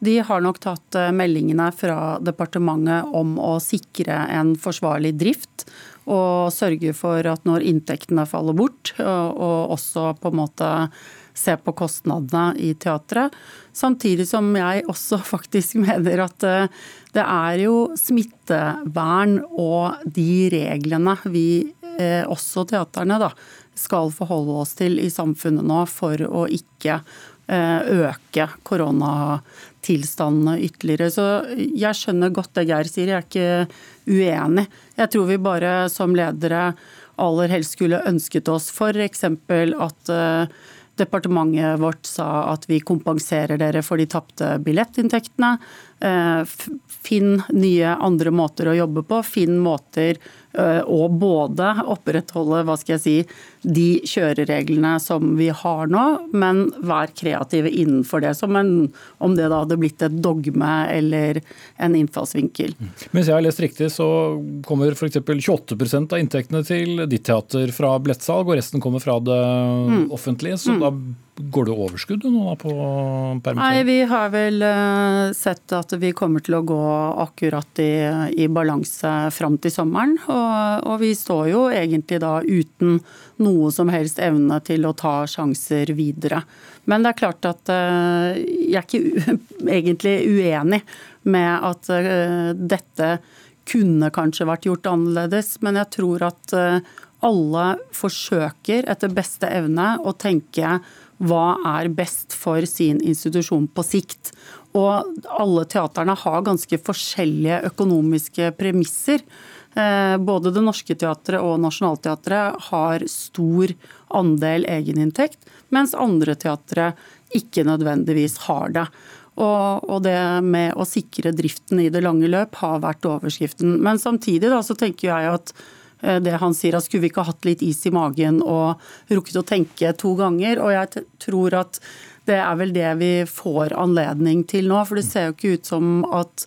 de har nok tatt meldingene fra departementet om å sikre en forsvarlig drift. Og sørge for at når inntektene faller bort, og også på en måte se på kostnadene i teatret. Samtidig som jeg også faktisk mener at eh, det er jo smittevern og de reglene vi, eh, også teaterne, da, skal forholde oss til i samfunnet nå for å ikke eh, øke koronatilstandene ytterligere. Så jeg skjønner godt det Geir sier, jeg er ikke uenig. Jeg tror vi bare som ledere aller helst skulle ønsket oss f.eks. at Departementet vårt sa at vi kompenserer dere for de tapte billettinntektene. Eh, finn nye andre måter å jobbe på. Finn måter å både opprettholde hva skal jeg si, de kjørereglene som vi har nå, men vær kreative innenfor det. Som en, om det da hadde blitt et dogme eller en innfallsvinkel. Mm. Hvis jeg har lest riktig, så kommer f.eks. 28% av inntektene til ditt teater fra billettsalg, og resten kommer fra det mm. offentlige. Så mm. da Går det overskudd nå på permittering? Nei, vi har vel uh, sett at vi kommer til å gå akkurat i, i balanse fram til sommeren. Og, og, vi står jo egentlig da uten noe som helst evne til å ta sjanser videre. Men det er klart at uh, jeg er ikke egentlig uenig med at uh, dette kunne kanskje vært gjort annerledes, men jeg tror at alle forsøker etter beste evne å tenke hva er best for sin institusjon på sikt. Og alle teaterne har ganske forskjellige økonomiske premisser. Eh, både Det Norske Teatret og Nationaltheatret har stor andel egeninntekt, mens andre teatre ikke nødvendigvis har det. Og, det med å sikre driften i det lange løp har vært overskriften. Men samtidig da, så tenker jeg at det han sier, at skulle vi ikke hatt litt is i magen og rukket å tenke to ganger? Og jeg tror at det er vel det vi får anledning til nå. For det ser jo ikke ut som at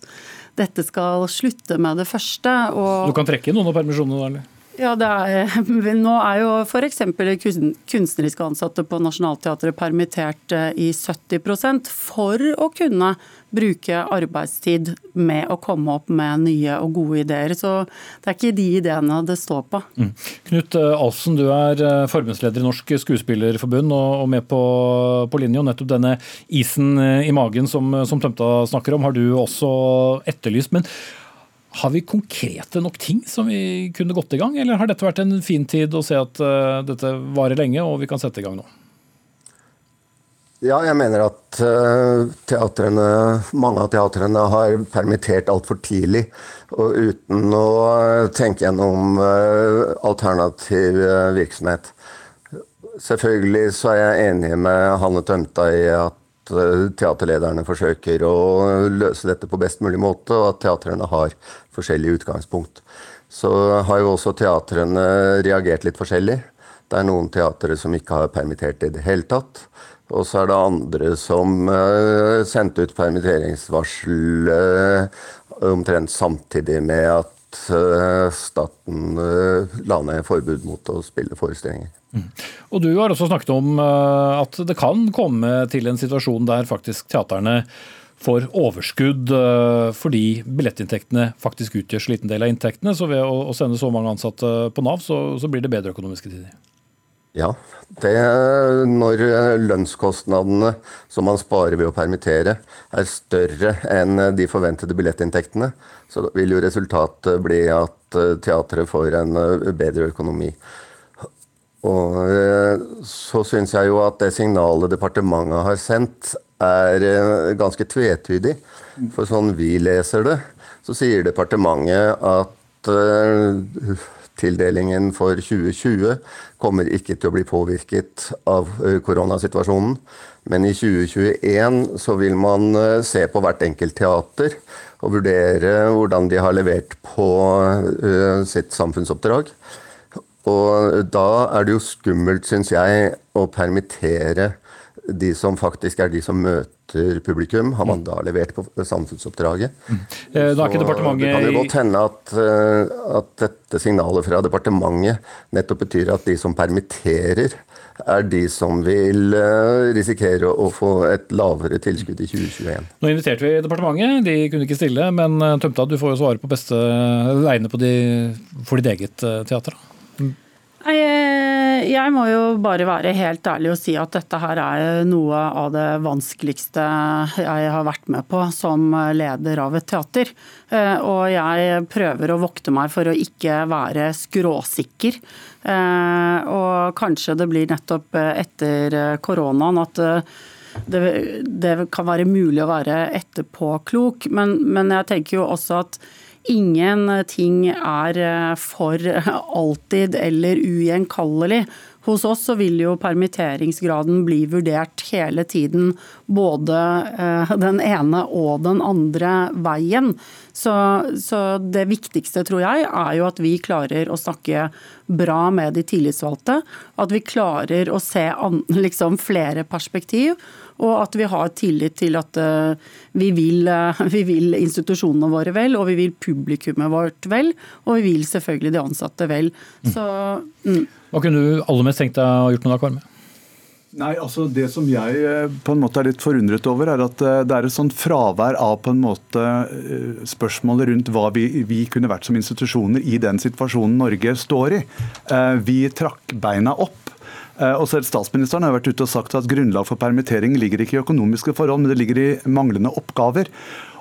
dette skal slutte med det første. Og du kan trekke noen av permisjonene, da? eller? Ja, er, Nå er jo f.eks. kunstneriske ansatte på Nationaltheatret permittert eh, i 70% for å kunne bruke arbeidstid med å komme opp med nye og gode ideer. Så det er ikke de ideene det står på. Mm. Knut eh, Alsen, du er eh, forbundsleder i Norsk Skuespillerforbund og med på, på linje. og Nettopp denne isen i magen som, som Tømta snakker om, har du også etterlyst. men har vi konkrete nok ting som vi kunne gått i gang, eller har dette vært en fin tid å se at uh, dette varer lenge og vi kan sette i gang nå? Ja, jeg mener at uh, teatrene, mange av teatrene har permittert altfor tidlig. Og uten å tenke gjennom alternativ virksomhet. Selvfølgelig så er jeg enig med Hanne Tømta i at Eh, teaterlederne forsøker å løse dette på best mulig måte, og at teatrene har forskjellig utgangspunkt. Så har jo også teatrene reagert litt forskjellig. Det er noen teatre som ikke har permittert i det hele tatt. Og så er det andre som uh, sendte ut permitteringsvarsel uh, omtrent samtidig med at staten la ned forbud mot å spille forestillinger. Mm. Og Du har også snakket om eh, at det kan komme til en situasjon der faktisk teaterne får overskudd fordi billettinntektene faktisk utgjør så liten del av inntektene. Så ved å sende så mange ansatte på Nav, så, så blir det bedre økonomiske tider. Ja, det, når lønnskostnadene som man sparer ved å permittere er større enn de forventede billettinntektene, så vil jo resultatet bli at eh, teatret får en eh, bedre økonomi. Og eh, så syns jeg jo at det signalet departementet har sendt, er ganske tvetydig. For sånn vi leser det, så sier departementet at tildelingen for 2020 kommer ikke til å bli påvirket av eh, koronasituasjonen. Men i 2021 så vil man eh, se på hvert enkelt teater og vurdere hvordan de har levert på sitt samfunnsoppdrag. Og da er det jo skummelt, syns jeg, å permittere de som faktisk er de som møter publikum, har man da levert på samfunnsoppdraget. Mm. Eh, da er ikke departementet... Det kan jo godt hende at, eh, at, dette signalet fra departementet nettopp betyr at de som permitterer, er de som vil eh, risikere å få et lavere tilskudd i 2021. Nå inviterte vi departementet, de kunne ikke stille. Men Tømta, du får jo svare på beste vegne for ditt eget teater. Mm. Jeg må jo bare være helt ærlig og si at dette her er noe av det vanskeligste jeg har vært med på som leder av et teater. Eh, og jeg prøver å vokte meg for å ikke være skråsikker. Eh, og kanskje det blir nettopp etter koronaen at det, det kan være mulig å være etterpåklok. Men, men jeg tenker jo også at Ingenting er eh, for alltid eller ugjenkallelig. Hos oss så vil jo permitteringsgraden bli vurdert hele tiden, både eh, den ene og den andre veien. Så, så, det viktigste, tror jeg, er jo at vi klarer å snakke bra med de tillitsvalgte. At vi klarer å se an, liksom flere perspektiv og at vi har tillit til at eh, vi vil, eh, vi vil, institusjonene våre vel, og vi vil publikummet vårt vel, og vi vil selvfølgelig de ansatte vel. Mm. Så, mm. Hva kunne du aller mest tenkt deg å gjort med da, Kvarme? Nei, altså Det som jeg eh, på en måte er litt forundret over, er at det er et sånt fravær av på en måte spørsmålet rundt hva vi, vi kunne vært som institusjoner i den situasjonen Norge står i. Vi trakk beina opp og selv Statsministeren har vært ute og sagt at grunnlag for permittering ligger ikke i økonomiske forhold, men det ligger i manglende oppgaver.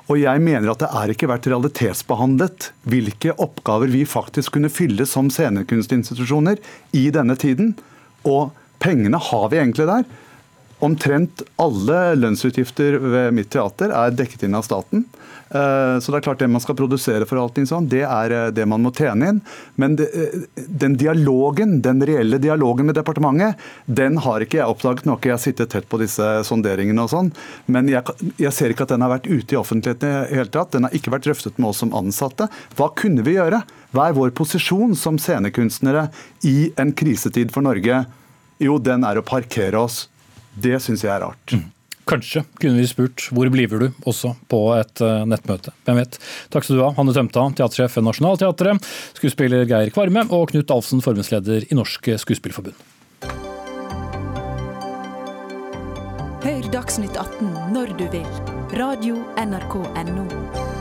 Og jeg mener at det er ikke vært realitetsbehandlet hvilke oppgaver vi faktisk kunne fylle som scenekunstinstitusjoner i denne tiden. Og pengene har vi egentlig der. Omtrent alle lønnsutgifter ved mitt teater er dekket inn av staten. Eh, så det er klart det man skal produsere for allting sånn, det er eh, det man må tjene inn. Men eh, den dialogen, den reelle dialogen med departementet, den har ikke jeg oppdaget. Har jeg sittet tett på disse sonderingene og sånn, men jeg, jeg, ser ikke at den har vært ute i offentligheten i hele tatt. Den har ikke vært drøftet med oss som ansatte. Hva kunne vi gjøre? Hva er vår posisjon som scenekunstnere i en krisetid for Norge? Jo, den er å parkere oss det syns jeg er rart. Mm. Kanskje kunne vi spurt hvor blir du, også på et uh, nettmøte. Hvem vet. Takk skal du ha, Hanne Tømta, teatersjef ved Nationaltheatret, skuespiller Geir Kvarme og Knut Alfsen, forbundsleder i Norsk Skuespillforbund. Hør Dagsnytt 18 når du vil. Radio NRK Radio.nrk.no.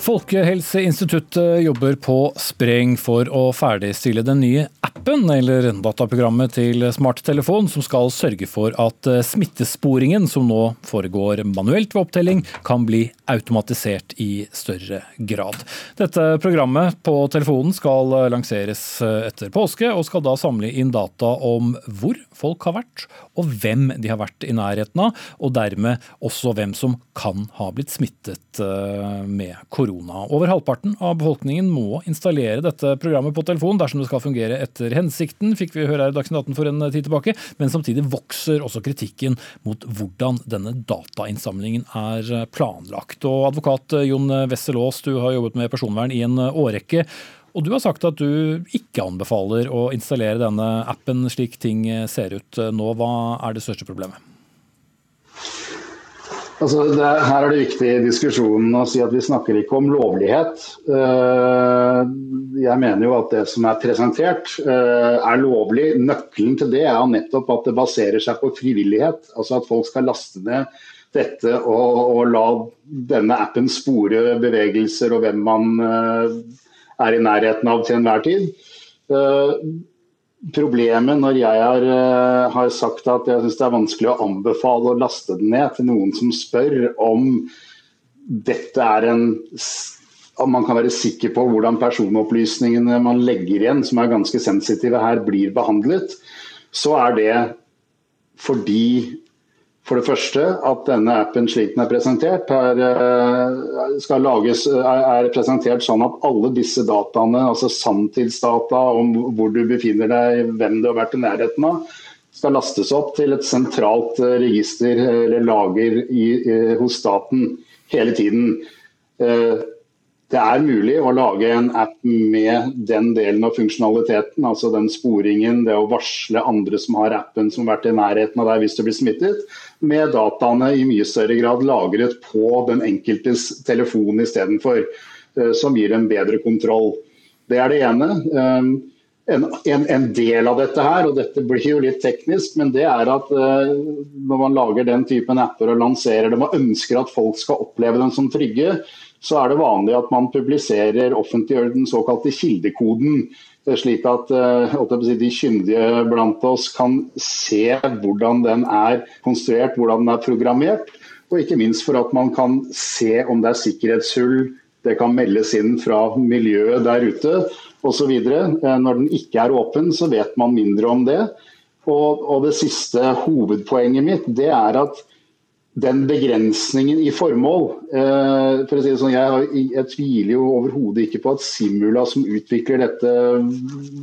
Folkehelseinstituttet jobber på spreng for å ferdigstille den nye appen eller dataprogrammet til smarttelefon som skal sørge for at smittesporingen som nå foregår manuelt ved opptelling, kan bli automatisert i større grad. Dette programmet på telefonen skal lanseres etter påske, og skal da samle inn data om hvor folk har vært, og hvem de har vært i nærheten av, og dermed også hvem som kan ha blitt smittet eh, med korona. Over halvparten av befolkningen må installere dette programmet på telefon dersom det skal fungere etter hensikten, fikk vi høre her i Dagsnytt 18 for en tid tilbake, men samtidig vokser også kritikken mot hvordan denne datainnsamlingen er planlagt. Og advokat Jon Wessel Aas, du har jobbet med personvern i en årrekke. Og du har sagt at du ikke anbefaler å installere denne appen slik ting ser ut nå. Hva er det største problemet? Altså, det, her er det viktig i diskusjonen å si at vi snakker ikke om lovlighet. Eh, jeg mener jo at det som er presentert eh, er lovlig. Nøkkelen til det er nettopp at det baserer seg på frivillighet. Altså at folk skal laste ned dette og, og la denne appen spore bevegelser og hvem man eh, er i nærheten av til enhver tid. Problemet når jeg har, uh, har sagt at jeg syns det er vanskelig å anbefale å laste den ned til noen som spør om dette er en om man kan være sikker på hvordan personopplysningene man legger igjen, som er ganske sensitive her, blir behandlet, så er det fordi for det første at denne appen slik den er presentert, er, skal lages, er, presentert sånn at alle disse dataene, altså sanntidsdata om hvor du befinner deg, hvem du har vært i nærheten av, skal lastes opp til et sentralt eh, register eller lager i, hos staten hele tiden. Eh, det er mulig å lage en app med den delen av funksjonaliteten, altså den sporingen, det å varsle andre som har appen som har vært i nærheten av deg hvis du blir smittet, med dataene i mye større grad lagret på den enkeltes telefon istedenfor, eh, som gir en bedre kontroll. Det er det ene. Eh, en, en, en, del av dette her, og dette blir jo litt teknisk, men det er at uh, når man lager den typen apper og lanserer dem og ønsker at folk skal oppleve dem som trygge, så er det vanlig at man publiserer, offentliggjør den såkalte kildekoden. Slik at uh, de kyndige blant oss kan se hvordan den er konstruert, hvordan den er programmert. Og ikke minst for at man kan se om det er sikkerhetshull, det kan meldes inn fra miljøet der ute osv. Eh, når den ikke er åpen, så vet man mindre om det. Og, og det siste hovedpoenget mitt det er at den begrensningen i formål eh, for å si det sånn, Jeg, jeg tviler jo overhodet ikke på at Simula som utvikler dette,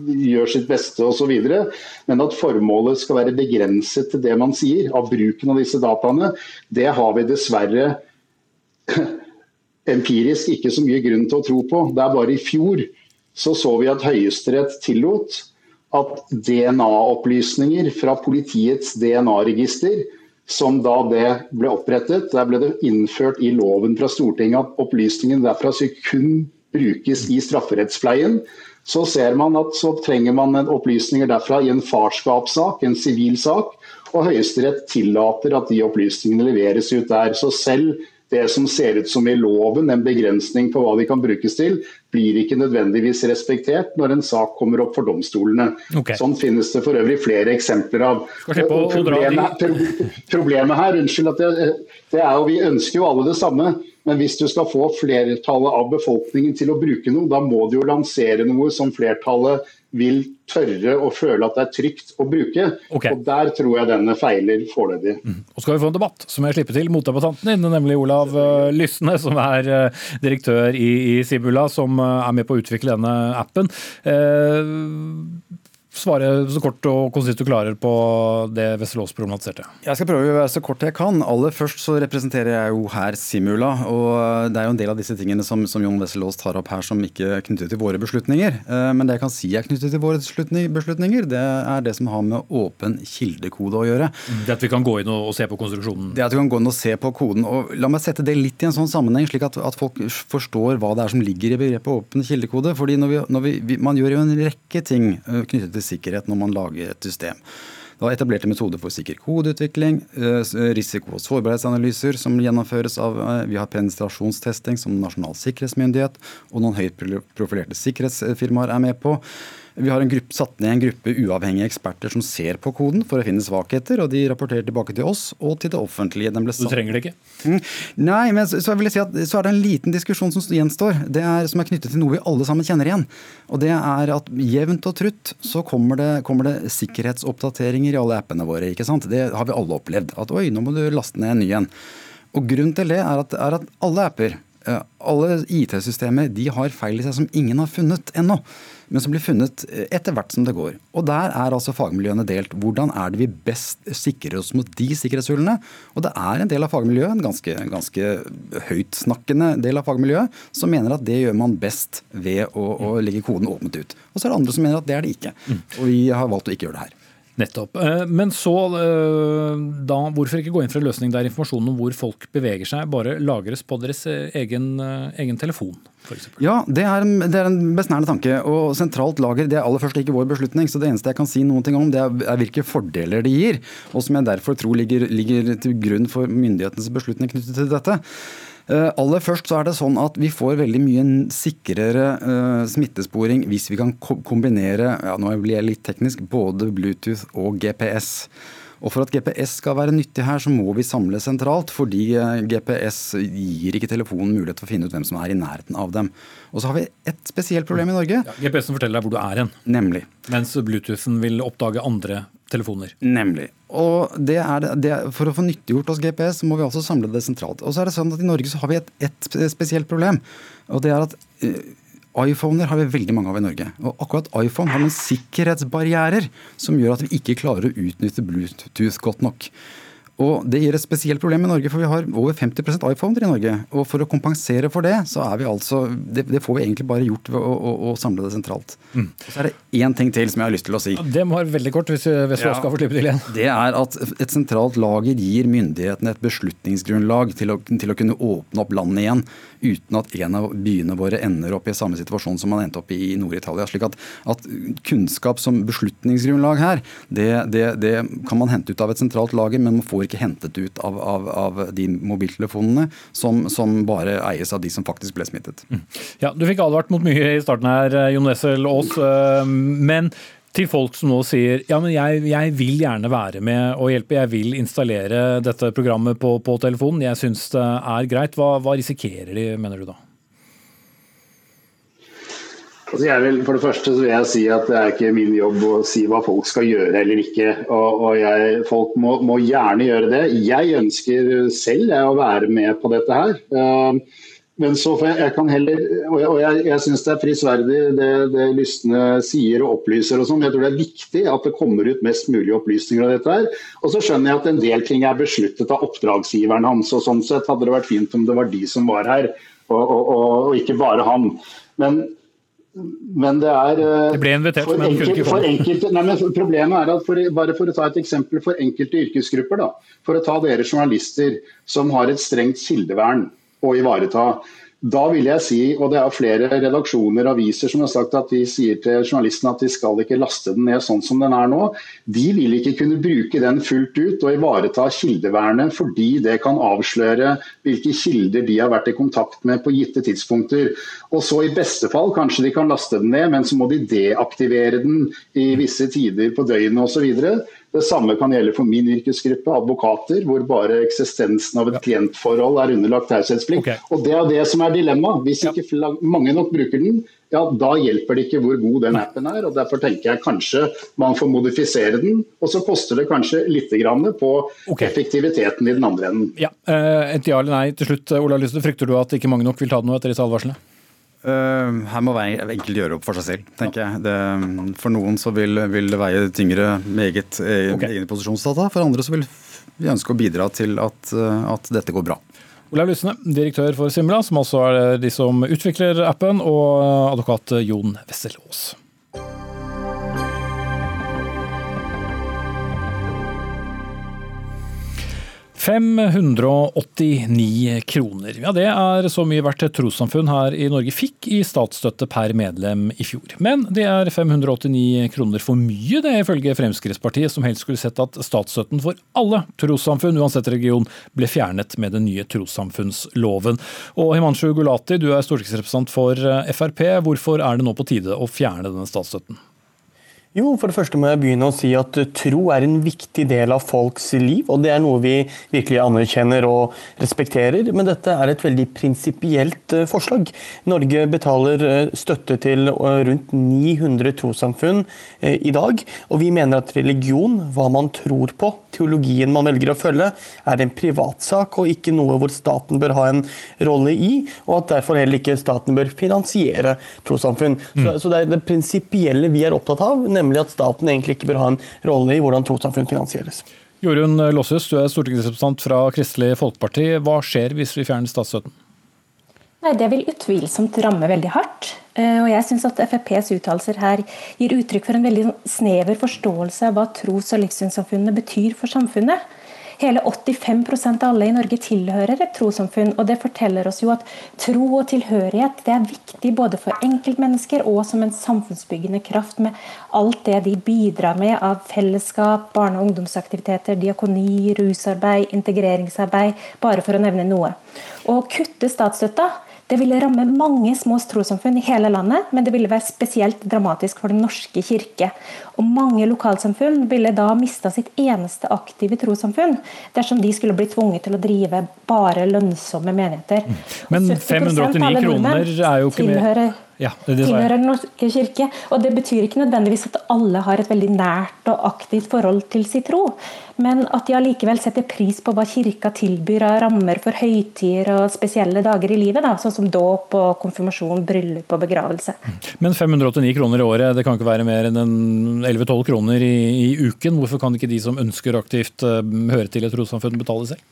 gjør sitt beste osv. Men at formålet skal være begrenset til det man sier av bruken av disse dataene, det har vi dessverre empirisk ikke så mye grunn til å tro på. Det er bare i fjor så så vi at Høyesterett tillot at DNA-opplysninger fra politiets DNA-register som da det ble opprettet, der ble det innført i loven fra Stortinget at opplysningen derfra kun brukes i strafferettspleien. Så ser man at så trenger man opplysninger derfra i en farskapssak, en sivil sak, og Høyesterett tillater at de opplysningene leveres ut der. Så selv det som ser ut som i loven, en begrensning på hva de kan brukes til, blir ikke nødvendigvis respektert når en sak kommer opp for domstolene. Okay. Sånn finnes det for øvrig flere eksempler av. Problemet, problemet, her unnskyld at det, det er jo, Vi ønsker jo alle det samme, men hvis du skal få flertallet av befolkningen til å bruke noe, da må du jo lansere noe som flertallet vil tørre å føle at det er trygt å bruke. Okay. Og Der tror jeg denne feiler foreløpig. Mm. Og skal vi få en debatt, så må jeg slippe til motdebattanten din, nemlig Olav uh, Lysne, som er uh, direktør i, i Sibula, som uh, er med på å utvikle denne appen svare så kort og konsist du klarer på det Wesselås problematiserte. Jeg skal prøve å være så kort jeg kan. Aller først så representerer jeg jo her Simula. og Det er jo en del av disse tingene som, som Jon Wesselås tar opp her som ikke er knyttet til våre beslutninger. Eh, men det jeg kan si er knyttet til våre beslutninger, det er det som har med åpen kildekode å gjøre. Det at vi kan gå inn og, se på konstruksjonen? Det at vi kan gå inn og se på koden. og La meg sette det litt i en sånn sammenheng, slik at, at folk forstår hva det er som ligger i begrepet åpen kildekode. fordi når vi, når vi, Man gjør jo en rekke ting eh, knyttet til sikkerhet når man lager et system. Det var etablerte metoder for sikker kodeutvikling, eh, risiko- og sårbarhetsanalyser som gjennomføres av eh, Vi har penetrasjonstesting som Nasjonal sikkerhetsmyndighet, og noen høyt profilerte sikkerhetsfirmaer er med på. Vi har gruppe, satt ned en gruppe uavhengige eksperter som ser på koden for å finne svakheter, og de rapporterer tilbake til oss og til det offentlige. du trenger det ikke? Mm. Nei, men så, så, vil jeg si at, så er det en liten diskusjon som gjenstår, det er, som er knyttet til noe vi alle sammen kjenner igjen. Og det er at jevnt og trutt så kommer det, kommer det sikkerhetsoppdateringer i alle appene våre. ikke sant? Det har vi alle opplevd. At oi, nå må du laste ned en ny en. Og Grunnen til det er at, er at alle apper, eh, alle IT-systemer, de har feil i seg som ingen har funnet ennå men som blir funnet etter hvert som det går. Og Der er altså fagmiljøene delt. Hvordan er det vi best sikrer oss mot de sikkerhetshullene? Og det er en del av fagmiljøet, en ganske, ganske høytsnakkende del av fagmiljøet, som mener at det gjør man best ved å, å legge koden åpent ut. Og så er det andre som mener at det er det ikke. Og vi har valgt å ikke gjøre det her. Nettopp. Eh, men så, eh, da, hvorfor ikke gå inn for en løsning der informasjonen om hvor folk beveger seg, bare lagres på deres eh, egen, egen telefon? For ja, det er, det er en besnærende tanke. Og sentralt lager det er aller først ikke vår beslutning. Så det eneste jeg kan si noen ting om, det er, hvilke fordeler det gir. Og som jeg derfor tror ligger, ligger til grunn for myndighetenes beslutning knyttet til dette. Eh, aller først så er det sånn at Vi får veldig mye sikrere uh, smittesporing hvis vi kan kombinere ja, nå blir jeg litt teknisk, både Bluetooth og GPS. Og For at GPS skal være nyttig her, så må vi samle sentralt. Fordi eh, GPS gir ikke telefonen mulighet for å finne ut hvem som er i nærheten av dem. Og så har vi et spesielt problem i Norge. Ja, GPS-en forteller deg hvor du er hen. Nemlig. Mens Bluetoothen vil oppdage andre telefoner. Nemlig. Og det er det, For å få nyttiggjort oss GPS, må vi også samle det sentralt. Og så er det sånn at I Norge så har vi et, et spesielt problem. og det er at uh, iPhoner har vi veldig mange av i Norge. Og akkurat iPhone har noen sikkerhetsbarrierer som gjør at vi ikke klarer å utnytte Bluetooth godt nok. Og Det gir et spesielt problem i Norge, for vi har over 50% iPhoner i Norge. Og For å kompensere for det, så er vi altså Det, det får vi egentlig bare gjort ved å, å, å samle det sentralt. Mm. Og Så er det én ting til som jeg har lyst til å si. Ja, det må være veldig kort, hvis, hvis vi ja, skal få slippe til igjen. Det er at et sentralt lager gir myndighetene et beslutningsgrunnlag til å, til å kunne åpne opp landet igjen uten at en av byene våre ender opp i samme situasjon som man endte opp i i Nord-Italia. slik at, at, kunnskap som beslutningsgrunnlag her, det, det, det kan man hente ut av et sentralt lager, men man får ikke hentet ut av, av, av de mobiltelefonene som, som, bare eies av de som faktisk ble smittet. Mm. Ja, Du fikk advart mot mye i starten her, eh, Jon Wessel Aas. Eh, men til folk som nå sier ja, men jeg, jeg, vil gjerne være med og hjelpe, jeg vil installere dette programmet på, på telefonen, jeg syns det er greit. Hva, hva risikerer de, mener du da? Altså vil, for det første vil jeg si at det er ikke min jobb å si hva folk skal gjøre eller ikke. Og, og jeg, Folk må, må, gjerne gjøre det. Jeg ønsker selv jeg, å være med på dette her. Uh, men så jeg, jeg kan heller, og jeg, og jeg, jeg syns det er prisverdig det, det lystne sier og opplyser. og sånn. Jeg tror det er viktig at det kommer ut mest mulig opplysninger av dette. her. Og så skjønner jeg at en del ting er besluttet av oppdragsgiveren hans. og Sånn sett hadde det vært fint om det var de som var her, og, og ikke bare han. Men men det er eh, Det ble invitert, for, enkelte, for enkelte, nei, men Problemet er at for, bare for å ta et eksempel for enkelte yrkesgrupper, da, for å ta dere journalister som har et strengt kildevern å ivareta, da vil jeg si, og det er flere redaksjoner og aviser som har sagt at de sier til journalistene at de skal ikke laste den ned sånn som den er nå. De vil ikke kunne bruke den fullt ut og ivareta kildevernet fordi det kan avsløre hvilke kilder de har vært i kontakt med på gitte tidspunkter. Og så i beste fall kanskje de kan laste den ned, men så må de deaktivere den i visse tider på døgnet osv. Det samme kan gjelde for min yrkesgruppe, advokater, hvor bare eksistensen av et klientforhold er underlagt taushetsplikt. Okay. Og Det er det som er dilemmaet. Hvis ikke mange nok bruker den, ja, da hjelper det ikke hvor god den appen er. og Derfor tenker jeg kanskje man får modifisere den, og så koster det kanskje litt på okay. effektiviteten i den andre enden. Ja, eh, Et ja eller nei til slutt, Ola Lyste. Frykter du at ikke mange nok vil ta den nå etter disse advarslene? Uh, her må hver enkelt gjøre opp for seg selv, tenker jeg. Det, for noen så vil, vil, det veie tyngre med eget, eh, okay. egne posisjonsdata. For andre så vil vi ønske å bidra til at, eh, at dette går bra. Olaug Lysne, direktør for Simla, som også er de som utvikler appen, og advokat Jon Wessel Aas. 589 kroner. Ja, Det er så mye hvert trossamfunn her i Norge fikk i statsstøtte per medlem i fjor. Men det er 589 kroner for mye, det ifølge Fremskrittspartiet, som helst skulle sett at statsstøtten for alle trossamfunn, uansett region, ble fjernet med den nye trossamfunnsloven. Og Himanshu Gulati, du er stortingsrepresentant for Frp. Hvorfor er det nå på tide å fjerne denne statsstøtten? Jo, for det første må jeg begynne å si at tro er en viktig del av folks liv. Og det er noe vi virkelig anerkjenner og respekterer. Men dette er et veldig prinsipielt eh, forslag. Norge betaler eh, støtte til eh, rundt 900 trossamfunn i dag. Og vi mener at religion, hva man tror på, teologien man velger å følge, er en privatsak og ikke noe hvor staten bør ha en rolle i. Og at derfor heller ikke staten bør finansiere trossamfunn. Mm. Så, så det er det prinsipielle vi er opptatt av. nemlig at staten egentlig ikke bør ha en rolle i hvordan trossamfunn finansieres. Jorunn Losshus, du er stortingsrepresentant fra Kristelig Folkeparti. Hva skjer hvis vi fjerner statsstøtten? Det vil utvilsomt ramme veldig hardt. Eh, og jeg syns at FrPs uttalelser her gir uttrykk for en veldig snever forståelse av hva tros- og livssynssamfunnene betyr for samfunnet. Hele 85% av alle i Norge tilhører et trossamfunn. og Det forteller oss jo at tro og tilhørighet det er viktig både for enkeltmennesker og som en samfunnsbyggende kraft, med alt det de bidrar med av fellesskap, barne- og ungdomsaktiviteter, diakoni, rusarbeid, integreringsarbeid, bare for å nevne noe. Å kutte statsstøtta det ville ramme mange små trossamfunn i hele landet, men det ville være spesielt dramatisk for Den norske kirke. Og mange lokalsamfunn ville da mista sitt eneste aktive trossamfunn dersom de skulle bli tvunget til å drive bare lønnsomme menigheter. Men 589 kroner er jo ikke mer ja, tilhører Den norske kirke. Og det betyr ikke nødvendigvis at alle har et veldig nært og aktivt forhold til sin tro, men at de allikevel setter pris på hva kirka tilbyr av rammer for høytider og spesielle dager i livet, da, sånn som dåp og konfirmasjon, bryllup og begravelse. Men 589 kroner i året, det kan ikke være mer enn 11-12 kroner i, i, uken. Hvorfor kan ikke de som ønsker aktivt uh, høre til et trossamfunn, betale selv?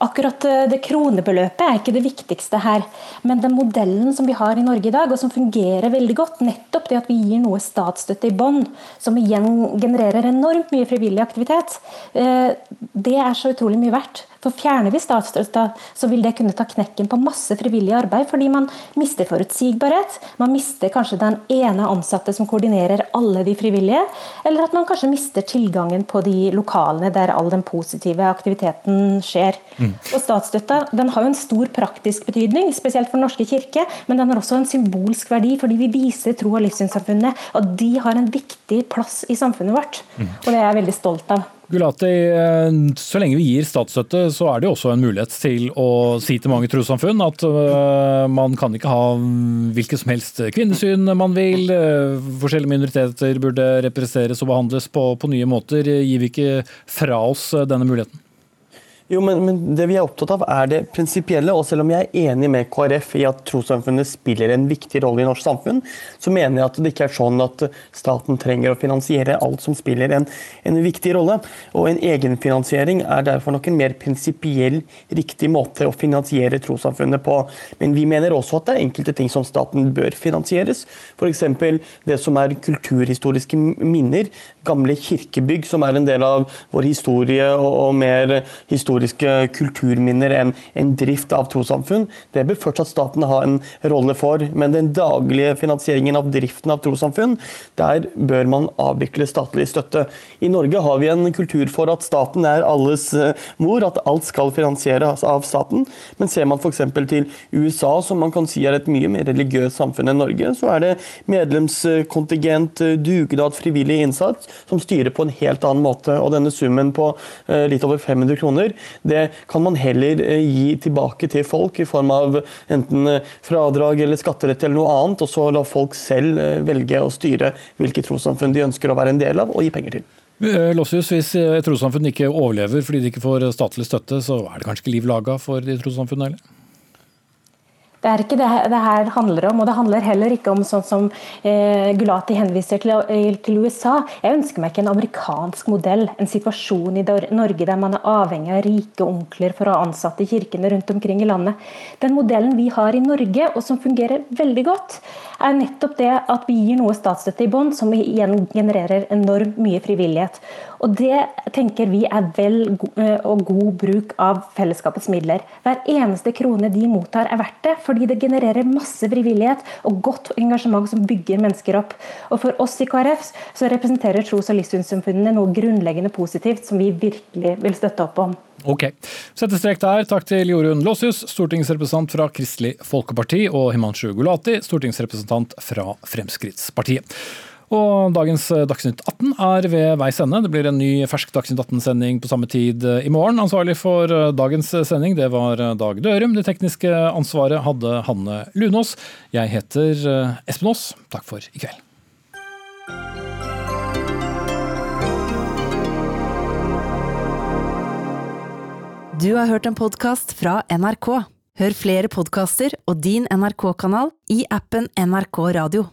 Akkurat eh, det kronebeløpet er ikke det viktigste her. Men den modellen som vi har i Norge i dag, og som fungerer veldig godt, nettopp det at vi gir noe statsstøtte i bånn, som igjen genererer enormt mye frivillig aktivitet, eh, det er så utrolig mye verdt. For Fjerner vi statsstøtta, så vil det kunne ta knekken på masse frivillig arbeid, fordi man mister forutsigbarhet. Man mister kanskje den ene ansatte som koordinerer alle de frivillige. Eller at man kanskje mister tilgangen på de lokalene der all den positive aktiviteten skjer. Mm. Og Statsstøtta den har jo en stor praktisk betydning, spesielt for Den norske kirke, men den har også en symbolsk verdi, fordi vi viser tro- og livssynssamfunnet at de har en viktig plass i samfunnet vårt. Mm. Og det er jeg veldig stolt av. Gulati, eh, så lenge vi gir statsstøtte, så er det jo også en mulighet til å si til mange trossamfunn at eh, man kan ikke ha hvilket som helst kvinnesyn man vil. Eh, forskjellige minoriteter burde representeres og behandles på, på nye måter. Gir vi ikke fra oss denne muligheten? Jo, men, men, Det vi er opptatt av, er det prinsipielle. Og selv om jeg er enig med KrF i at trossamfunnet spiller en viktig rolle i norsk samfunn, så mener jeg at det ikke er sånn at staten trenger å finansiere alt som spiller en, en viktig rolle. Og en egenfinansiering er derfor nok en mer prinsipiell riktig måte å finansiere trossamfunnet på. Men vi mener også at det er enkelte ting som staten bør finansieres. F.eks. det som er kulturhistoriske minner, gamle kirkebygg som er en del av vår historie og, og mer historie historiske kulturminner en, en drift av trossamfunn. Det bør fortsatt staten ha en rolle for, men den daglige finansieringen av driften av trossamfunn, der bør man avvikle statlig støtte. I Norge har vi en kultur for at staten er alles eh, mor, at alt skal finansieres av staten. Men ser man f.eks. til USA, som man kan si er et mye mer religiøst samfunn enn Norge, så er det medlemskontingent, dugnad, frivillig innsats som styrer på en helt annen måte. Og denne summen på eh, litt over 500 kroner, det kan man heller eh, gi tilbake til folk i form av enten eh, fradrag eller skatterett eller noe annet, og så la folk selv eh, velge å styre hvilke trossamfunn de ønsker å være en del av og gi penger til. Lossius, Hvis et trossamfunn ikke overlever fordi de ikke får statlig støtte, så er det kanskje ikke liv laga for de trossamfunnene heller? Det er ikke det, det her handler om, og det handler heller ikke om sånn som eh, Gulati henviser til, eh, til, USA. Jeg ønsker meg ikke en amerikansk modell, en situasjon i Norge der man er avhengig av rike onkler for å ha ansatte i kirkene rundt omkring i landet. Den modellen vi har i Norge, og som fungerer veldig godt, er nettopp det at vi gir noe statsstøtte i bånn, som igjen genererer enormt mye frivillighet. Og Det tenker vi er vel eh, og god bruk av fellesskapets midler. Hver eneste krone de mottar er verdt det, fordi det genererer masse frivillighet og godt engasjement som bygger mennesker opp. Og For oss i KrF så representerer tros- og livssynssamfunnene noe grunnleggende positivt som vi virkelig vil støtte opp om. Ok. Sette strek der. Takk til Jorunn Låsius, stortingsrepresentant fra Kristelig Folkeparti, og Himanshu Gulati, stortingsrepresentant fra Fremskrittspartiet. Og dagens eh, Dagsnytt 18 er ved veis ende. Det blir en ny fersk Dagsnytt 18-sending på samme tid eh, i morgen. Ansvarlig for eh, dagens sending det var Dag Dørum. Det tekniske ansvaret hadde Hanne Lunås. Jeg heter Espen Aas. Takk for i kveld. Du har hørt en podkast fra NRK. Hør flere podkaster og din NRK-kanal i appen NRK Radio.